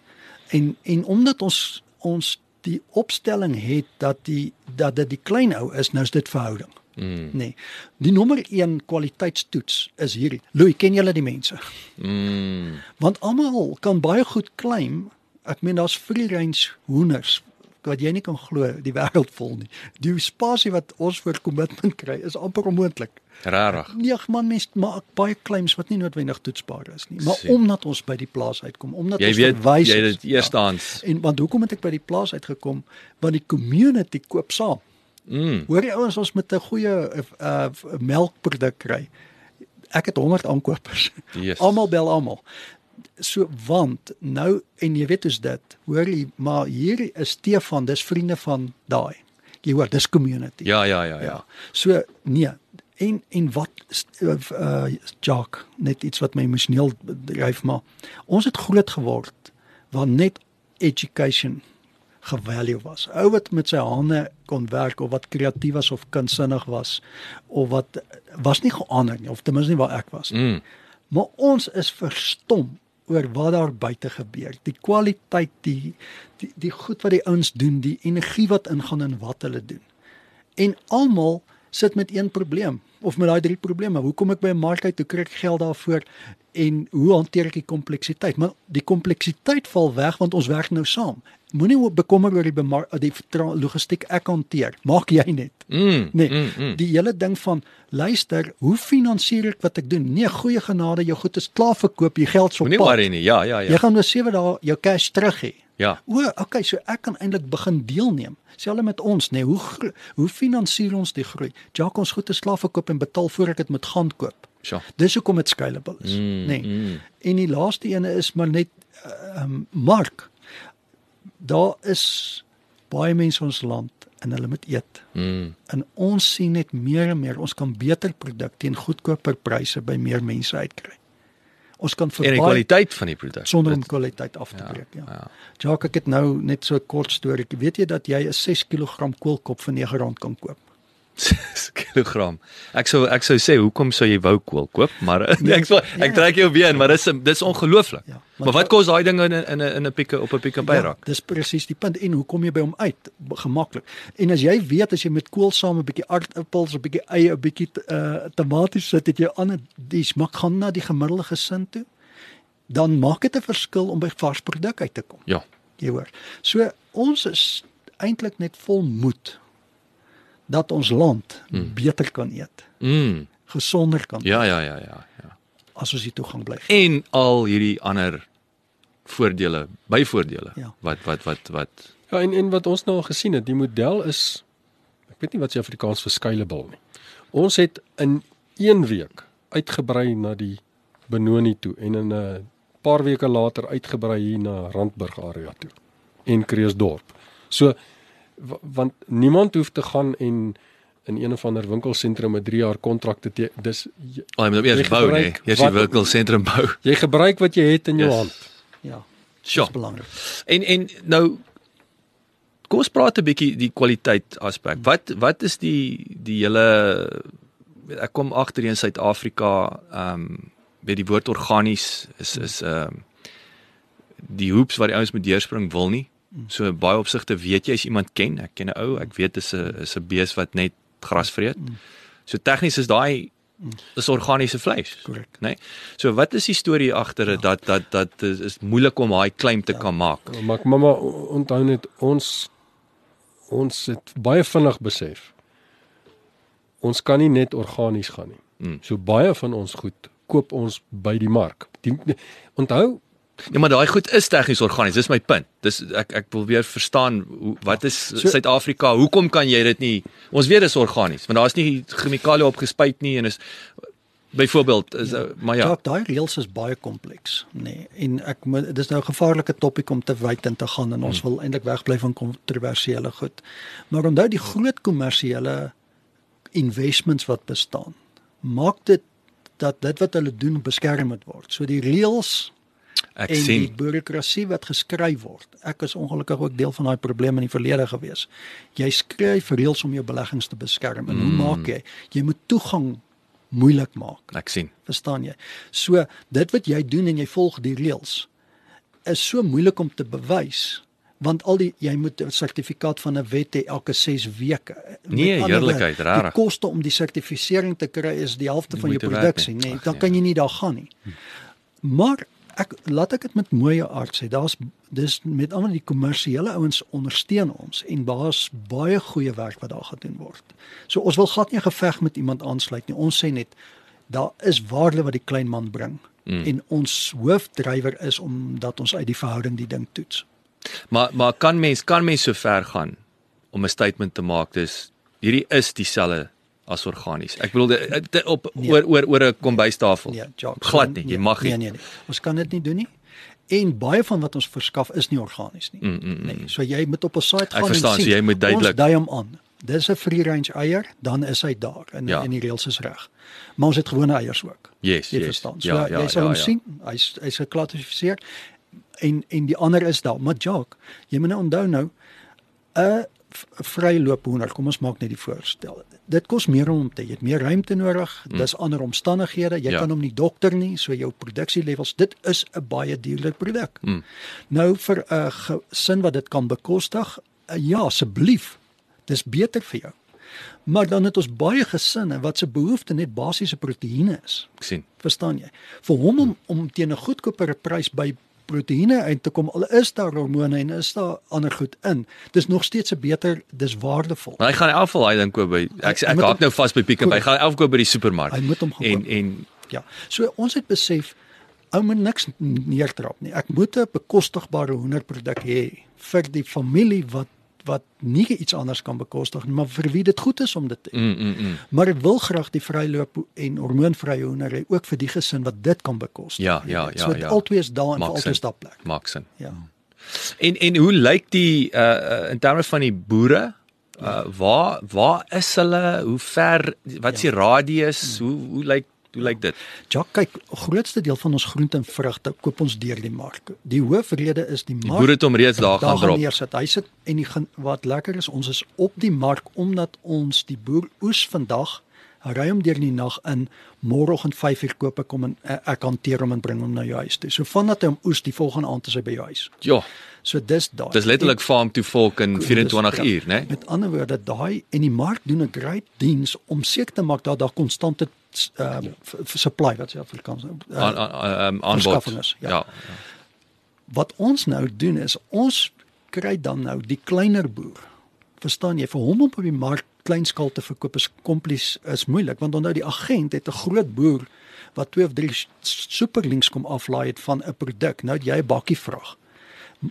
En en omdat ons ons die opstelling het dat die dat dit die klein ou is, nou is dit verhouding. Mm. Nee. Die nommer 1 kwaliteitstoets is hierdie. Louis, ken julle die mense? Mm. Want almal kan baie goed claim. Ek meen daar's free range hoenders wat jy nie kan glo die wêreld vol nie. Die spasie wat ons vir kommitment kry is amper onmoontlik. Rarig. Nee, man mense maak baie claims wat nie noodwendig toetsbaar is nie. Maar Sien. omdat ons by die plaas uitkom, omdat Jy ons weet verwys jy dit eerstehands. Ja. En want hoekom het ek by die plaas uitgekom? Want die community koop saam. Mm. Hoor jy ouens ons met 'n goeie uh, uh, melkproduk kry. Ek het 100 aankopers. Yes. Almal bel almal. So want nou en jy weet hoe's dit. Hoor jy, maar hier is Stefan, dis vriende van daai. Jy hoor, dis community. Ja, ja, ja, ja. So nee, en en wat uh, uh Jock, net iets wat my emosioneel dryf maar ons het groot geword waar net education gevalue was. Ou wat met sy hande kon werk of wat kreatief was of kunstsinnig was of wat was nie geander nie of ten minste nie waar ek was. Mm. Maar ons is verstom oor wat daar buite gebeur. Die kwaliteit, die die die goed wat die ouens doen, die energie wat ingaan in wat hulle doen. En almal sit met een probleem of met daai drie probleme. Hoe kom ek by 'n mark uit? Hoe kry ek geld daarvoor? En hoe hanteer ek die kompleksiteit? Maar die kompleksiteit val weg want ons werk nou saam. Moenie bekommer oor die die logistiek ek hanteer. Maak jy net. Mm. Nee, Mm, mm. die hele ding van luister, hoe finansier ek wat ek doen? Nee, goeie genade, jou goed is klaar verkoop, jy geld so Moenie worry nie. Ja, ja, Jy ja. gaan oor 7 dae jou cash terug hê. Ja. O, okay, so ek kan eintlik begin deelneem. Selfs met ons, nê, nee, hoe hoe finansier ons die groei? Jacques ons goed is klaar verkoop en betaal voor ek dit moet gaan koop. Sjoe. Dis hoekom dit scalable is, Mm, nê. Nee. mm. En die laaste ene is maar net ehm um, mark. Daar is baie mense in ons land en hulle moet eet. Mm. En ons sien net meer en meer ons kan beter produk teen goedkoper pryse by meer mense uitkry. Ons kan vir die kwaliteit van die produk. sonder om kwaliteit af te Ja, breek, ja. ja. Jacques, ek het nou net so 'n kort storie. Weet jy dat jy 'n 6 kg koolkop vir R9 kan koop? Kilogram. Ek sou ek sou sê hoekom sou jy wou kool koop, maar nee, ek ek, ek trek jou been, maar dis dis ongelooflik. Ja, maar, maar wat kos daai ding in in 'n in 'n pikke op 'n pick-up Ja, rak? dis presies die punt en hoe kom jy by hom uit? Gemaklik. En as jy weet as jy met kool saam 'n bietjie aardappels, 'n bietjie eie, 'n bietjie uh tomaties sit, het jy ander die smaak gaan na die gemiddelde gesin toe. Dan maak dit 'n verskil om by vars produk uit te kom. Ja. Jy hoor. So ons is eintlik net vol moed dat ons land mm. beter kan eet, Mm. gesonder kan Ja, ja, ja, ja, ja. as ons die toegang bly. En al hierdie ander voordele, byvoordele Ja. wat wat wat wat Ja, en en wat ons nou al gesien het, die model is ek weet nie wat se Afrikaans vir scalable nie. Ons het in 1 week uitgebrei na die Benoni toe en in 'n paar weke later uitgebrei hier na Randburg area toe en Kreeusdorp. So want niemand hoef te gaan en in een of ander winkelsentrum 'n 3 jaar kontrak te teken. Dis jy, Oh, jy moet eers bou, nee. gebruik Eers die wat- winkelsentrum bou. jy gebruik wat jy het in jou Yes. hand. Ja. Dis belangrik. En en nou kom ons praat 'n bietjie die kwaliteit aspek. Wat wat is die die hele ek kom agter in Suid-Afrika, ehm um, weet die woord organies is is ehm um, die hoops wat die ouens moet deurspring wil nie. So baie opsigte weet jy as iemand ken, ek ken 'n ou, ek weet dis 'n is 'n bees wat net gras vreet. So tegnies is daai dis organiese vleis. Korrek. Né? Nee? So wat is die storie agter dit dat dat dat is, is moeilik om daai claim te kan maak? Maar mamma onthou net ons ons het baie vinnig besef. Ons kan nie net organies gaan nie. Mm. So baie van ons goed koop ons by die mark. Die, onthou, Ja, maar daai goed is tegnies organies. Dis my punt. Dis ek ek wil weer verstaan hoe wat is So- Suid-Afrika? Hoekom kan jy dit nie? Ons weet dis organies, want daar's nie chemikalieë opgespuit nie en is byvoorbeeld is ja. maar ja. Daai reëls is baie kompleks, nê. Nee. En ek dis nou 'n gevaarlike topik om te wyd in te gaan en ons hmm. wil eintlik wegbly van kontroversiële goed. Maar onthou die groot kommersiële investments wat bestaan, maak dit dat dit wat hulle doen beskerm moet word. So die reëls Ek en die sien. bureaukrasie wat geskryf word. Ek is ongelukkig ook deel van daai probleem in die verlede gewees. Jy skryf reëls om jou beleggings te beskerm. En hoe Mm. maak jy? Jy moet toegang moeilik maak. Ek sien. Verstaan jy? So dit wat jy doen en jy volg die reëls is so moeilik om te bewys want al die jy moet 'n sertifikaat van 'n wet hê elke 6 weke. Nee, eerlikheid, rarig. Die koste om die sertifisering te kry is die helfte Die van jou produksie, nie. nee, Ag, dan nee. kan jy nie daar gaan nie. Maar ek laat ek dit met mooi aard sê. Daar's dis met almal die kommersiële ouens ondersteun ons en daar's baie goeie werk wat daar gedoen word. So ons wil glad nie 'n geveg met iemand aansluit nie. Ons sê net daar is waarde wat die klein man bring. Mm. En ons hoofdrywer is om dat ons uit die verhouding die ding toets. Maar maar kan mens kan mens so ver gaan om 'n statement te maak dis hierdie is dieselfde as organies. Ek bedoel dit- dit op Nee. oor oor oor 'n kombuistafel. Nee, Jacques, Glad nie, jy nee, mag nie. Nee, nee, nee. Ons kan dit nie doen nie. En baie van wat ons verskaf is nie organies nie. Mm, mm, mm. Nee, so jy moet op 'n site gaan verstaan, en so sien. jy moet duidelik- Ons dui hom aan. Dis 'n free range eier, dan is hy daar en Ja. en die reëls is reg. Maar ons het gewone eiers ook. Yes, Jy yes. verstaan. So Ja, ja, ja, jy sal ja, hom ja. sien. Hy's hy's geklassifiseer en en die ander is daar. Maar Jock, jy moet nou onthou nou 'n vryloop hoender, kom ons maak net die voorstel. Dit kos meer om te, jy het meer ruimte nodig. Mm. Dis ander omstandighede. Jy Ja. kan hom nie dokter nie, so jou produksielevels. Dit is 'n baie duurder produk. Mm. Nou vir 'n gesin wat dit kan bekostig, uh, ja, asseblief. Dis beter vir jou. Maar dan het ons baie gesinne wat se behoefte net basiese proteïene is. Ek sien. Verstaan jy? Vir hom om om teen 'n goedkoper prys by proteïene uit te kom, al is daar hormone en is daar ander goed in. Dis nog steeds 'n beter, dis waardevol. Maar hy gaan elk geval hy ding koop by ek Hy- hy ek hom- nou vas by Pick-up. Hy Goed. gaan elke koop by die supermark. Hy moet hom gaan en koop. en Ja. So ons het besef ou moet niks neertrap nie. Ek moet 'n bekostigbare hoenderproduk hê vir die familie wat wat nie iets anders kan bekostig nie, maar vir wie dit goed is om dit te hê. mm mm mm. Maar ek wil graag die vryloop en hormoonvrye hoender hê ook vir die gesin wat dit kan bekostig. Ja, ja, ja, So ja. albei is daar en sin. albei stap plek. Maak sin. Ja. En en hoe lyk die uh, uh in terme van die boere? Uh waar waar is hulle? Hoe ver wat is die radius? Hoe hoe lyk Hoe lyk dit? Jock, kyk, grootste deel van ons groente en vrugte koop ons deur die mark. Die hoofrede is die Die mark. boere het hom reeds daar gaan drop. neersit. Hy sit en die wat lekker is, ons is op die mark omdat ons die boer oes vandag ry hom deur die nag in môreoggend 5uur koop ek hom en eh, ek hanteer hom en bring hom na jou huis toe. So vandat hy hom oes die volgende aand is hy by jou huis. Ja, So dis daai. dis letterlik farm to fork in Dis 24 reg. uur, né? Met ander woorde, daai en die mark doen 'n great diens om seker te maak dat daar konstante uh, supply wat se Afrikaans uh, Aan aan um, aanbod. is, ja. Ja. wat ons nou doen is ons kry dan nou die kleiner boer. Verstaan jy vir hom om op die mark kleinskaal te verkoop is komplies is moeilik want onthou die agent het 'n groot boer wat twee of drie superlinks kom aflaai het van 'n produk. Nou jy 'n bakkie vrag.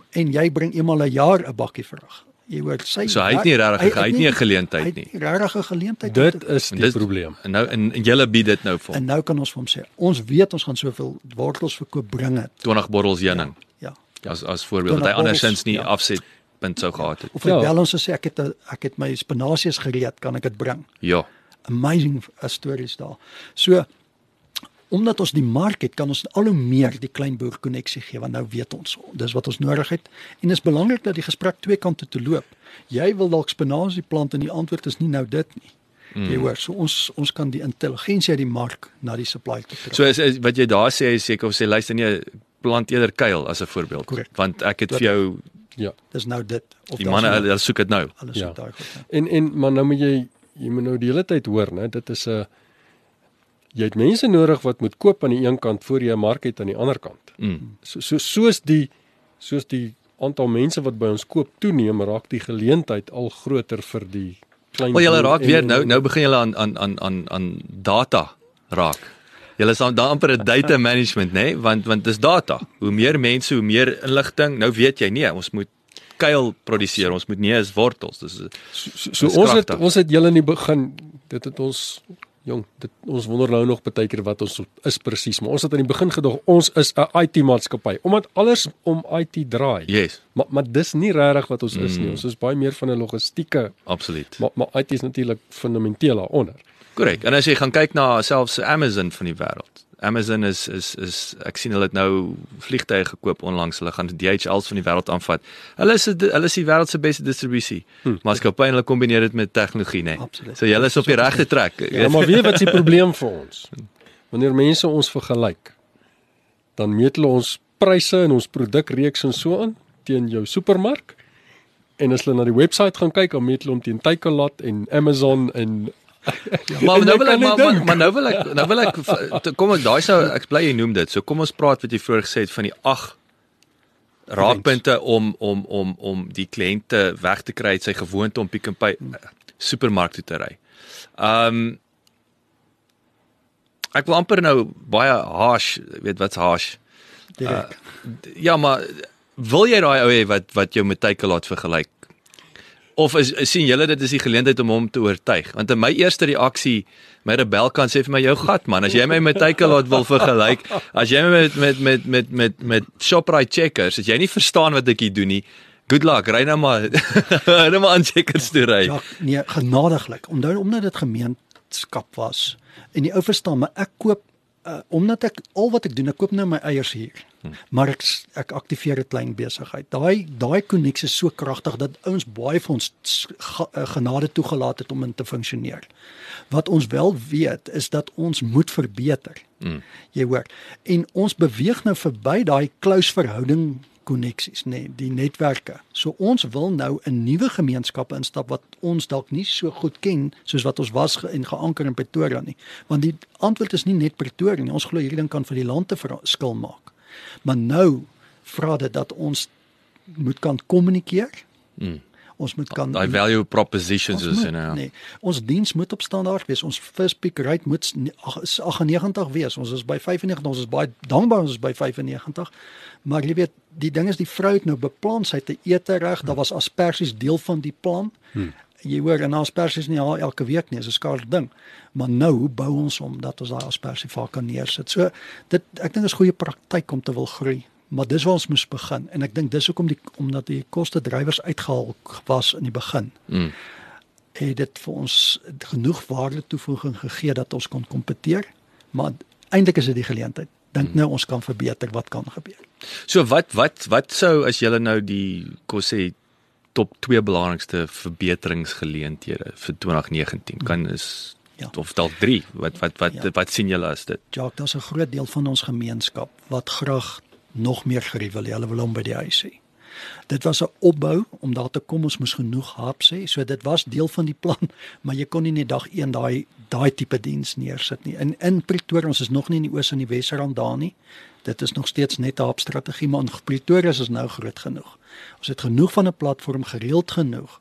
En jy bring eenmal 'n jaar 'n bakkie vrag. Jy hoor sy So hy het nie regtig- hy het nie 'n geleentheid hy het nie. Regtig 'n geleentheid. Dit is die dis probleem. En nou en, en julle bied dit nou vir hom. en nou kan ons vir hom sê, ons weet ons gaan soveel wortels verkoop, bring dit. 20 bottels heuning. Ja. As as voorbeeld wat 20 hy andersins nie ja. afset punt sou gehad het. Of hy Ja. bel ons en sê ek het 'n ek het my spinasies gereed, kan ek dit bring? Ja. amazing uh, stories daar. So omdat ons die mark het, kan ons al hoe meer die kleinboer koneksie gee want nou weet ons dis wat ons nodig het en is belangrik dat die gesprek twee kante toe loop. Jy wil dalk spinasie plant en die antwoord is nie nou dit nie. Mm. Jy hoor, so ons ons kan die intelligensie uit die mark na die supply toe trek. So is, is wat jy daar sê is seker of sê luister nee, plant eerder kuil as 'n voorbeeld. Korrek. Want ek het Dat- vir jou Ja. dis nou dit of die manne nou hulle soek dit nou. alles Ja. ja. daai goed. Ja. En en maar nou moet jy jy moet nou die hele tyd hoor, né? Dit is 'n jy het mense nodig wat moet koop aan die een kant voor jy 'n mark het aan die ander kant. Mm. So so soos die soos die aantal mense wat by ons koop toeneem, raak die geleentheid al groter vir die klein Wel julle raak en- weer nou nou begin julle aan aan aan aan aan data raak. Julle is dan amper 'n data management, nê? Nee? Want want dis data. Hoe meer mense, hoe meer inligting. Nou weet jy nee, ons moet kuil produseer. Ons moet nie eens wortels. Dis So, so, so ons het ons het julle in die begin dit het ons jong dit ons wonder nou nog baie keer wat ons is presies maar ons het aan die begin gedog ons is 'n IT maatskappy omdat alles om IT draai. yes, Maar maar dis nie regtig wat ons is nie. Mm. Ons is baie meer van 'n logistieke absoluut. maar maar IT is natuurlik fundamenteel daaronder. Korrek. En as jy gaan kyk na selfs Amazon van die wêreld. Amazon is is is ek sien hulle het nou vliegtye gekoop onlangs. Hulle gaan DHL's van die wêreld aanvat. Hulle is hulle is die wêreld se beste distribusie. Hmm. Maatskappy en hulle kombineer dit met tegnologie, né? Absoluut. So julle is op die regte trek. Ja, maar weet wat is die probleem vir ons? Wanneer mense ons vergelyk, dan meet hulle ons pryse en ons produkreeks en so aan teen jou supermark. En as hulle na die webwerf gaan kyk, dan meet hulle hom teen Takealot en Amazon en Maar En nou wil ek maar, maar, maar nou wil ek nou wil ek kom ek daai sou ek bly jy noem dit. So kom ons praat wat jy vroeër gesê het van die 8 raakpunte om om om om die kliënte weg te kry uit sy gewoonte om Pick n Pay eh, supermark toe te ry. Um ek wil amper nou baie harsh, weet wat's harsh. Direk. Ja, maar wil jy daai ou hê wat wat jou met Takealot vergelyk? Of is, is sien julle dit is die geleentheid om hom te oortuig? Want in my eerste reaksie, my rebel kan sê vir my jou gat man, as jy my met Takealot wil vergelyk, as jy my met met met met met met Shoprite Checkers, as jy nie verstaan wat ek hier doen nie, good luck, ry nou maar nou maar aan Checkers toe ry. Ja, nee, genadiglik. Onthou omdat dit gemeenskap was. En die ou verstaan, maar ek koop uh, omdat ek al wat ek doen, ek koop nou my eiers hier. Maar ek ek aktiveer 'n klein besigheid. Daai daai koneksie is so kragtig dat ouens baie vir ons uh, genade toegelaat het om in te funksioneer. Wat ons wel weet is dat ons moet verbeter. Mm. Jy hoor. En ons beweeg nou verby daai close verhouding koneksies nê, nee, die netwerke. So ons wil nou 'n nuwe gemeenskappe instap wat ons dalk nie so goed ken soos wat ons was ge en geanker in Pretoria nie. Want die antwoord is nie net Pretoria nie. Ons glo hierdie ding kan vir die land te verskil maak. Maar nou vra dit dat ons moet kan kommunikeer. Mm. Ons moet kan Daai value propositions Ons is en ja. nee, ons diens moet op standaard wees. Ons first pick rate moet s- ne- ag- is 98 wees. Ons is by 95. Ons is baie dankbaar ons is by 95. Maar jy weet, die ding is die vrou het nou beplan sy het 'n ete reg. Daar was asperges deel van die plan. Hmm. Jy hoor en asperges nie al elke week nie, dis 'n skaars ding. Maar nou hoe bou ons om dat ons daai asperges vaak kan neersit. So dit ek dink is goeie praktyk om te wil groei. Maar dis waar ons moes begin en ek dink dis hoekom die omdat die koste drywers uitgehaal was in die begin Mm. het dit vir ons genoeg waarde toevoeging gegee dat ons kon kompeteer Maar eintlik is dit die geleentheid. Dink nou ons kan verbeter wat kan gebeur. So wat wat wat sou as jy nou die kom sê top 2 belangrikste verbeteringsgeleenthede vir 2019 kan is Ja. of dalk 3 wat wat wat Ja. wat sien julle as dit? Jacques, daar's 'n groot deel van ons gemeenskap wat graag nog meer geriewe hê. Hulle wil hom by die huis hê. Dit was 'n opbou om daar te kom ons moes genoeg hap sê. So dit was deel van die plan, maar jy kon nie net dag 1 daai daai tipe diens neersit nie. In in Pretoria ons is nog nie in die oos en die Wesrand daar nie. Dit is nog steeds net 'n hapstrategie, maar in Pretoria is ons nou groot genoeg. Ons het genoeg van 'n platform gereeld genoeg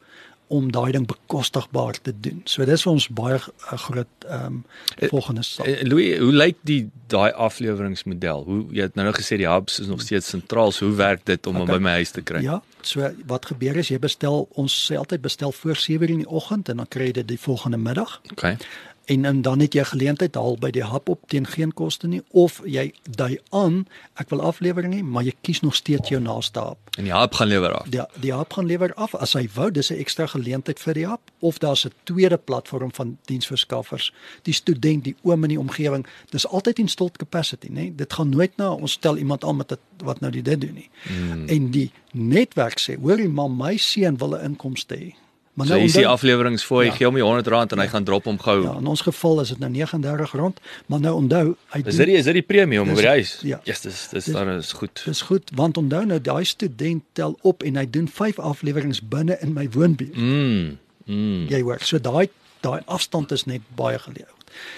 om daai ding bekostigbaar te doen. So dis vir ons baie 'n groot ehm um, volgende stap. Eh, Louis, hoe lyk die daai afleweringsmodel? Hoe jy het nou nou gesê die hubs is nog steeds sentraal. So hoe werk dit om hom Okay. by my huis te kry? Ja, so wat gebeur is jy bestel ons sê altyd bestel voor 7:00 in die oggend en dan kry jy dit die volgende middag. Okay. En, en dan het jy geleentheid haal by die hap op teen geen koste nie of jy dui aan ek wil aflewering hê, maar jy kies nog steeds jou naaste hap. En die hub gaan lewer af. Die die hap gaan lewer af as hy wou, dis 'n ekstra geleentheid vir die hap of daar's 'n tweede platform van diensverskaffers, die student, die oom in die omgewing. Dis altyd installed capacity, né? Dit gaan nooit na ons stel iemand aan met dit wat nou die dit doen nie. Mm. En die netwerk sê, hoorie maar my seun wil 'n inkomste hê. Maar So jy sien onthou- aflewerings vir jy Ja. gee hom die 100 rand en hy gaan drop hom gou. Ja, in ons geval is dit nou 39 rand, maar nou onthou, hy Is dit die, is dit die premie om oor die huis? ja. Yes, dis dis Dis- dan is goed. Dis goed want onthou nou daai student tel op en hy doen 5 afleweringe binne in my woonbuurt. Mm. Mm. Jy hoor, so daai daai afstand is net baie geleë.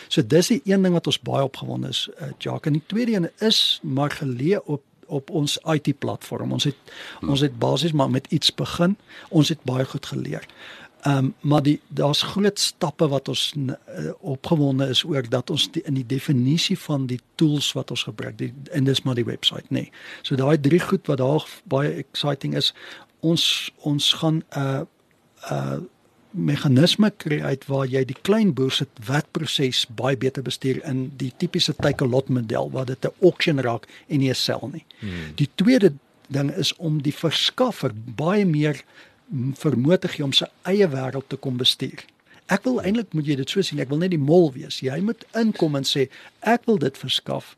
So dis die een ding wat ons baie opgewonde is, uh, Jacques. En die tweede een is maar geleë op op ons IT platform. Ons het hmm. ons het basies maar met iets begin. Ons het baie goed geleer. Ehm um, maar die daar's groot stappe wat ons uh, opgewonde is oor dat ons die, in die definisie van die tools wat ons gebruik, die en dis maar die webwerf, nê. Nee. So daai drie goed wat daar baie exciting is, ons ons gaan 'n uh, 'n uh, meganisme kry uit waar jy die klein boer se wetproses baie beter bestuur in die tipiese take a lot model waar dit 'n auction raak en nie 'n sel nie. Hmm. Die tweede ding is om die verskaffer baie meer vermoë te gee om sy eie wêreld te kom bestuur. Ek wil eintlik moet jy dit so sien, ek wil net die mol wees. Jy moet inkom en sê ek wil dit verskaf.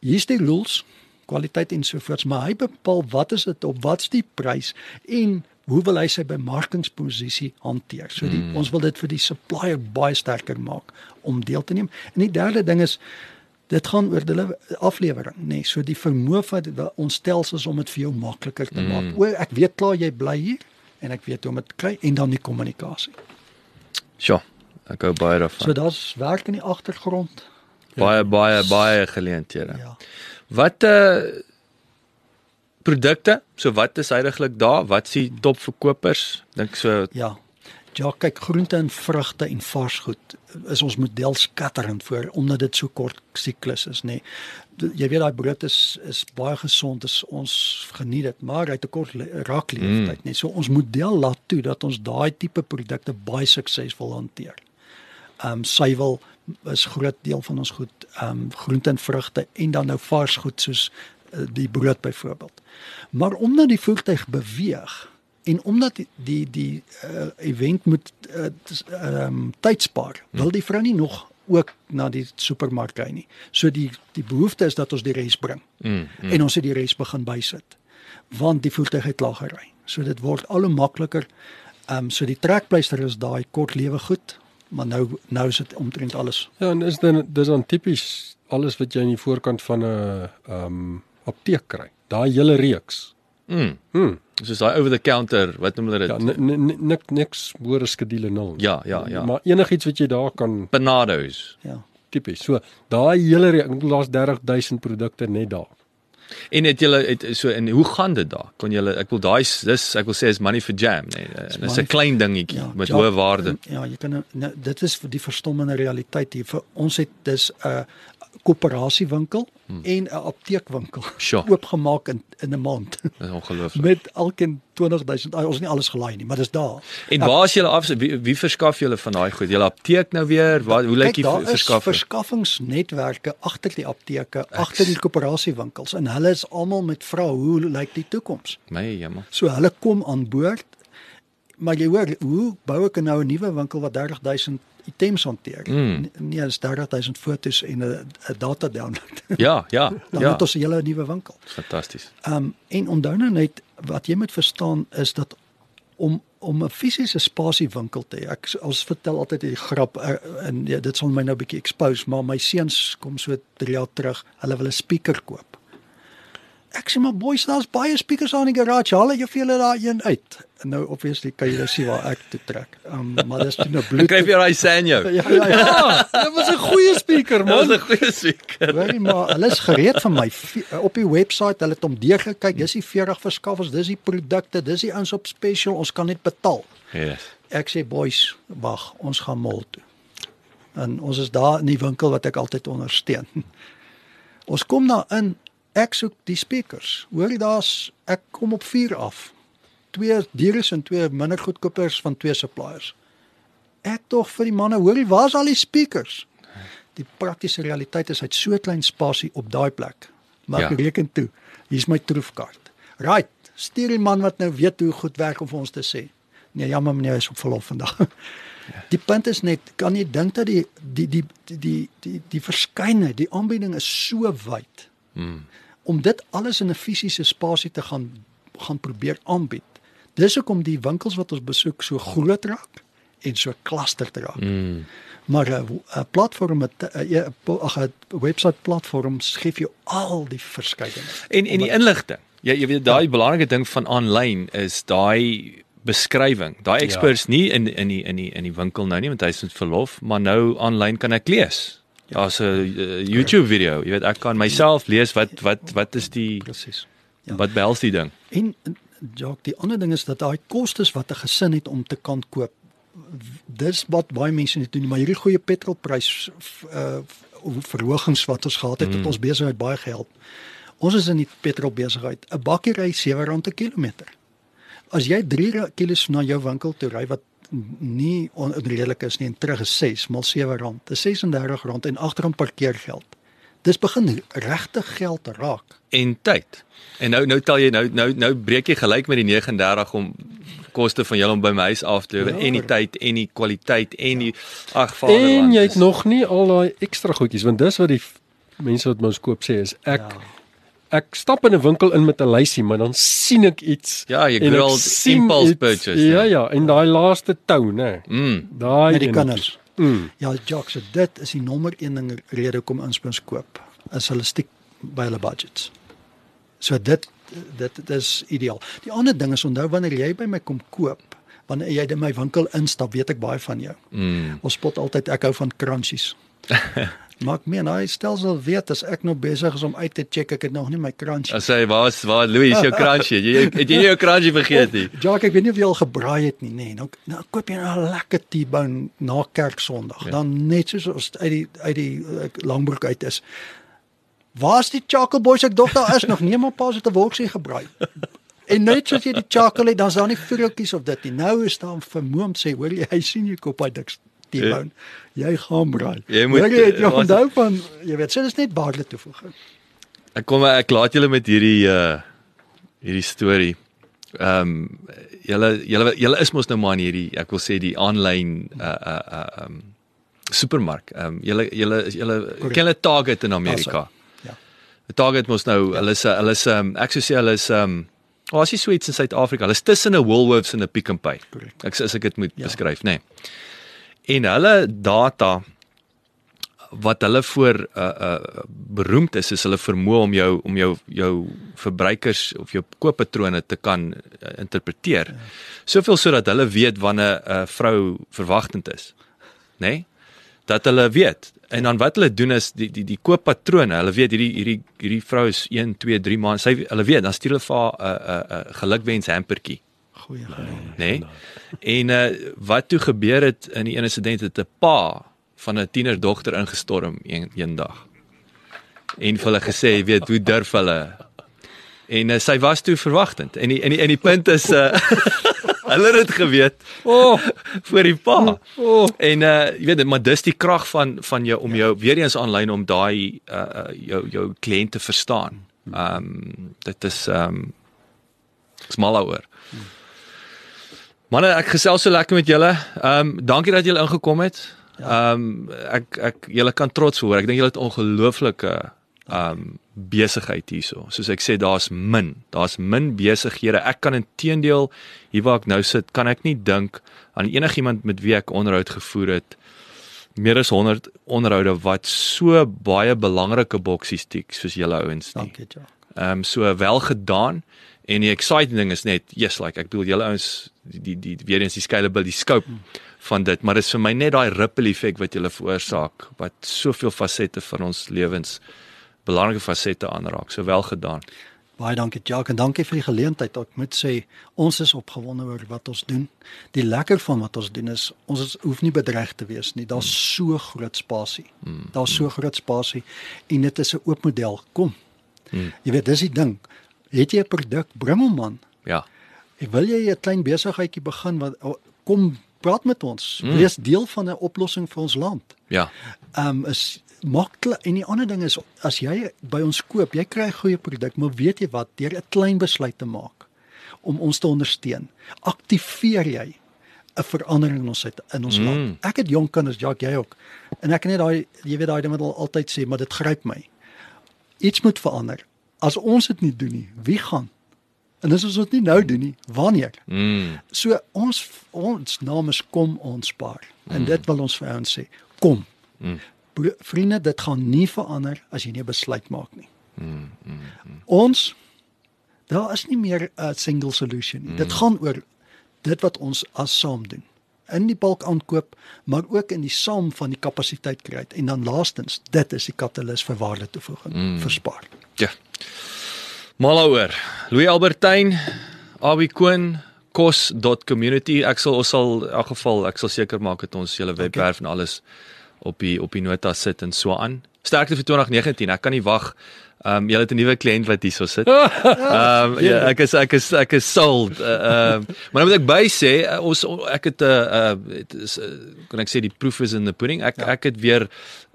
Hier's die rules, kwaliteit en so voort, maar hy bepaal wat is dit op wat's die prys en hoe wil hy sy bemarkingsposisie hanteer. So die, mm. ons wil dit vir die supplier baie sterker maak om deel te neem. En die derde ding is dit gaan oor hulle aflewering, nê. Nee, so die vermoë van ons stelsels om dit vir jou makliker te mm. maak. O, ek weet klaar jy bly hier en ek weet hoe om dit kry en dan die kommunikasie. Sjoe, ek hou baie daarvan. So daar's werk in die agtergrond. baie baie baie geleenthede. Ja. Wat uh produkte? So wat is heidaglik daar? Wat s'ie topverkopers? Dink so Ja. Ja, kyk groente en vrugte en varsgoed is ons model skatterend voor omdat dit so kort siklus is, nê. Nee. Jy weet daai brood is is baie gesond, is ons geniet dit, maar hy het 'n kort raakleeftyd, mm. nê. Nee. So ons model laat toe dat ons daai tipe produkte baie suksesvol hanteer. Ehm um, suiwel is groot deel van ons goed, ehm um, groente en vrugte en dan nou varsgoed soos uh, die brood byvoorbeeld. Maar omdat die voertuig beweeg, en omdat die die, die uh, event moet uh, um, tyd spaar, wil die vrou nie nog ook na die supermark ry nie. So die die behoefte is dat ons die res bring. Mm, mm. En ons het die res begin bysit. Want die voertuig het klaar gery. So dit word al hoe makliker. Ehm um, so die trekpleister is daai kort lewe goed, maar nou nou is dit omtrent alles. Ja, en is dan dis dan tipies alles wat jy aan die voorkant van 'n ehm um, apteek kry. Daai hele reeks. Mm. Hm. Soos daai over the counter, wat noem hulle Ja, dit? niks niks hoor skedule nul. Ja, ja, ja. Maar enigiets wat jy daar kan Benados. Ja. tipies. So daai hele reeks, ek bedoel daar's 30000 produkte net daar. En het julle het so en hoe gaan dit daar? Kon julle ek wil daai dis ek wil sê is money for jam, nee. Dis 'n money- klein dingetjie Ja, met ja, hoë waarde. Ja, jy kan nou- dit is vir die verstommende realiteit hier. Vir ons het dis 'n uh, koöperasiewinkel hmm. en 'n apteekwinkel Sure. oopgemaak in in 'n maand Dis ongelooflik. met elkeen 20000. Ons het nie alles gelaai nie, maar dis daar. En waar is julle af wie, wie verskaf julle van daai goed? Julle apteek nou weer? Wat hoe lyk die verskaffer? verskaffingsnetwerke agter die apteke, agter die koöperasiewinkels en hulle is almal met vrae hoe lyk die toekoms? My jemma. So hulle kom aan boord. Maar jy hoor, hoe bou ek nou 'n nuwe winkel wat 30000 items hanteer. Mm. Nee, dis 30000 fotos en 'n 'n data download. Ja, ja. Dan ja. het ons 'n hele nuwe winkel. Fantasties. Ehm um, en onthou nou net wat jy moet verstaan is dat om om 'n fisiese spasie winkel te hê. Ek ons vertel altyd die grap er, en ja, dit sal my nou 'n bietjie expose, maar my seuns kom so 3 jaar terug, hulle wil 'n speaker koop. Ek sê maar boys, daar's baie speakers aan die garage. Haal jy vir julle daai een uit. En nou obviously kan jy nou sien waar ek toe trek. Um, maar dis toe nou Dan bloed. kry jy daai Sanyo. Ja ja ja. Ah, dit was 'n goeie speaker, Dit was man. 'n goeie speaker. Hoorie maar, hulle is gereed vir my Vi- op die webwerf. Hulle het hom deurgekyk. Dis die 40 verskaffers, dis die produkte, dis die ons op special. Ons kan net betaal. Yes. Ek sê boys, wag, ons gaan mall toe. En ons is daar in die winkel wat ek altyd ondersteun. Ons kom daar in, ek soek die speakers. Hoorie daar's ek kom op 4 af. Twee dieres en twee minder goedkopers van twee suppliers. Ek tog vir die manne, hoorie, waar's al die speakers? Die praktiese realiteit is hy't so klein spasie op daai plek. Maar Ja. ja. reken toe, hier's my troefkaart. Right, stuur die man wat nou weet hoe goed werk om vir ons te sê. Nee, jammer meneer, hy is op verlof vandag. Die punt is net, kan jy dink dat die die die die die die, die verskynheid, die aanbieding is so wyd. Mm. Om dit alles in 'n fisiese spasie te gaan gaan probeer aanbied. Dis hoekom die winkels wat ons besoek so groot raak en so klaster te raak. Mm. Maar 'n platform met 'n 'n webwerf platforms gee vir jou al die verskeidenheid. En en die inligting. Jy jy weet daai belangrike ding van aanlyn is daai beskrywing. Daai experts ja. nie in in die in die in die winkel nou nie want hy's met verlof, maar nou aanlyn kan ek lees. Ja. Daar's 'n uh, YouTube video. Jy weet ek kan myself lees wat wat wat is die Presies. ja. wat behels die ding. En Jock, die ander ding is dat daai kostes wat 'n gesin het om te kan koop. Dis wat baie mense nie doen maar hierdie goeie petrolprys uh verhogings wat ons gehad het, mm. het ons besigheid baie gehelp. Ons is in die petrolbesigheid. 'n Bakkie ry R7 'n kilometer. As jy 3 kilos na jou winkel toe ry wat nie onredelik is nie en terug is 6 mal R7, dis R36 en agterom parkeergeld. Dis begin regtig geld raak. En tyd. En nou nou tel jy nou nou nou breek jy gelyk met die 39 om koste van julle om by my huis af te lewer Ja, en die hoor. tyd en die kwaliteit en die ag En vaderland. jy het nog nie al daai ekstra goedjies want dis wat die mense wat ons koop sê is ek Ja. Ek stap in 'n winkel in met 'n lysie maar dan sien ek iets Ja, jy sien impulse iets. purchase, Ja né? ja, en daai laaste tou nê. Mm. Daai met die kinders. Mm. Ja, Jacques, dit is die nommer 1 ding rede hoekom inspins koop. Is hulle stiek by hulle budgets. So dit dit, dit is ideaal. Die ander ding is onthou wanneer jy by my kom koop, wanneer jy in my winkel instap, weet ek baie van jou. Mm. Ons spot altyd ek hou van crunchies. maar ek meen, hy stelsel weet as ek nou besig is om uit te check, ek het nog nie my crunchie. As hy waar's waar Louis jou crunchy. Jy het jy jou crunchy vergeet nie. Jacques, ek weet nie of jy al gebraai het nie, nê. Nee. Nou nou koop jy nou 'n lekker T-bone na Kerksondag. Ja. Dan net soos ons uit die uit die uh, langbroek uit is. Waar's die chocolate boys? Ek dog daar is nog nie, maar pas het 'n wolksie gebraai. En net soos jy die chocolate, dan's daar nie vruggies of dit nie. Nou is daar vermoom sê, hoor jy, hy sien jy koop hy dik T-bone. Jy gaan braai. Jy moet- jy het jy was- onthou van jy weet, so dis net waarde toevoeging. Ek kom ek laat julle met hierdie uh hierdie storie. Ehm um, julle julle julle is mos nou maar in hierdie ek wil sê die aanlyn uh uh uh um supermark. Ehm um, julle julle julle Correct. ken hulle Target in Amerika. Ja. Target mos nou hulle is hulle is um, ek sou sê hulle is um oh, as jy so iets in Suid-Afrika, hulle is tussen 'n Woolworths en 'n Pick n Pay. Correct. Ek as ek dit moet Ja. beskryf, nê. Nee. En hulle data wat hulle voor uh uh beroemd is is hulle vermoë om jou om jou jou verbruikers of jou kooppatrone te kan uh, interpreteer. Ja. Soveel sodat hulle weet wanneer 'n uh, vrou verwagtend is. Nê? Nee? Dat hulle weet. En dan wat hulle doen is die die die kooppatrone, hulle weet hierdie hierdie hierdie vrou is 1 2 3 maande. Sy hulle weet, dan stuur hulle vir haar 'n 'n 'n gelukwens hampertjie Goeie gedaan. nê? Nee? En uh, wat toe gebeur het in die een insident het 'n pa van 'n tienerdogter ingestorm een, een dag. En vir hulle gesê, jy weet, hoe durf hulle? En uh, sy was toe verwagtend. En die en die en die punt is uh hulle het dit geweet Oh, vir die pa. oh. En uh jy weet, maar dis die krag van van jou om jou weer eens aanlyn om daai uh, jou jou kliënt te verstaan. Ehm um, dit is ehm um, ek's mal daaroor. Manne, ek gesels so lekker met julle. Ehm um, dankie dat julle ingekom het. Ehm um, ek ek julle kan trots hoor. Ek dink julle het ongelooflike ehm um, besigheid hierso. Soos ek sê daar's min. Daar's min besighede. Ek kan intedeel hier waar ek nou sit, kan ek nie dink aan enigiemand met wie ek onderhoud gevoer het meer as 100 onderhoude wat so baie belangrike boksies tik soos julle ouens nie. Dankie, Jacques. Ehm um, so wel gedaan en die exciting ding is net yes like ek bedoel julle ouens die die, die weer eens die scalability scope van dit maar dit is vir my net daai ripple effek wat julle veroorsaak wat soveel fasette van ons lewens belangrike fasette aanraak. So wel gedaan. Baie dankie Jacques en dankie vir die geleentheid. Ek moet sê ons is opgewonde oor wat ons doen. Die lekker van wat ons doen is ons is, hoef nie bedreig te wees nie. Daar's so groot spasie. Daar's so groot spasie en dit is 'n oop model. Kom. Jy weet dis die ding. Het jy 'n produk, bring hom aan. Ja. Ek wil jy 'n klein besigheidjie begin wat oh, kom praat met ons. Wees deel van 'n oplossing vir ons land. Ja. Ehm um, is maklik en die ander ding is as jy by ons koop, jy kry 'n goeie produk, maar weet jy wat, deur 'n klein besluit te maak om ons te ondersteun, aktiveer jy 'n verandering in ons uit in ons mm. land. Ek het jonk kinders, ja, jy ook. En ek net daai jy weet daai ding wat al altyd sê, maar dit gryp my. Iets moet verander. As ons dit nie doen nie, wie gaan? En as ons dit nie nou doen nie, wanneer? Mm. So ons ons naam is kom ons spaar. En dit wil ons vir ouens sê, kom. Mm. Vriende, dit gaan nie verander as jy nie 'n besluit maak nie. Mm. Mm. Ons daar is nie meer 'n single solution nie. Dit gaan oor dit wat ons as saam doen. In die bulk aankoop, maar ook in die saam van die kapasiteit kry. En dan laastens, dit is die katalis vir waarde toevoeging mm. vir spaar. Ja. Malaoor. Louis Albertyn, Abi Koen kos.community ek sal ons sal in elk geval ek sal seker maak dat ons julle webwerf en alles op die op die nota sit en so aan. Sterkte vir 2019. Ek kan nie wag. Ehm um, jy het 'n nuwe kliënt wat hierso sit. Ehm um, ja, ek is ek is ek is sold. Ehm uh, um, maar moet ek by sê uh, ons ek het 'n uh, uh, is uh, kan ek sê die proof is in the pudding. Ek ja. ek het weer 'n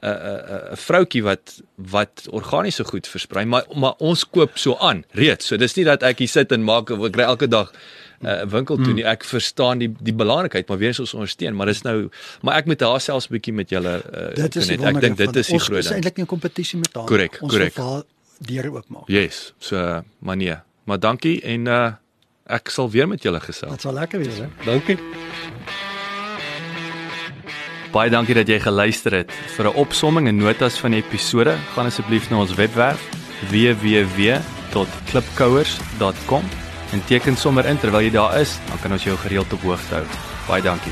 uh, 'n uh, 'n vroutjie wat wat organiese goed versprei, maar maar ons koop so aan reeds. So dis nie dat ek hier sit en maak ek kry elke dag 'n uh, winkel toe nie. Ek verstaan die die belangrikheid, maar weer ons ondersteun, maar dis nou maar ek moet haar selfs 'n bietjie met julle uh, Dit is ek dink dit is die groot Ons is ding. eintlik nie 'n kompetisie met haar. Korrek, Ons korrek. Deure oopmaak. Yes. So maar nee, maar dankie en uh, ek sal weer met julle gesels. Dit sal lekker wees, hè. Dankie. Baie dankie dat jy geluister het. Vir 'n opsomming en notas van die episode, gaan asseblief na ons webwerf www.klipkouers.com en teken sommer in terwyl jy daar is, dan kan ons jou gereeld op hoogte hou. Baie dankie.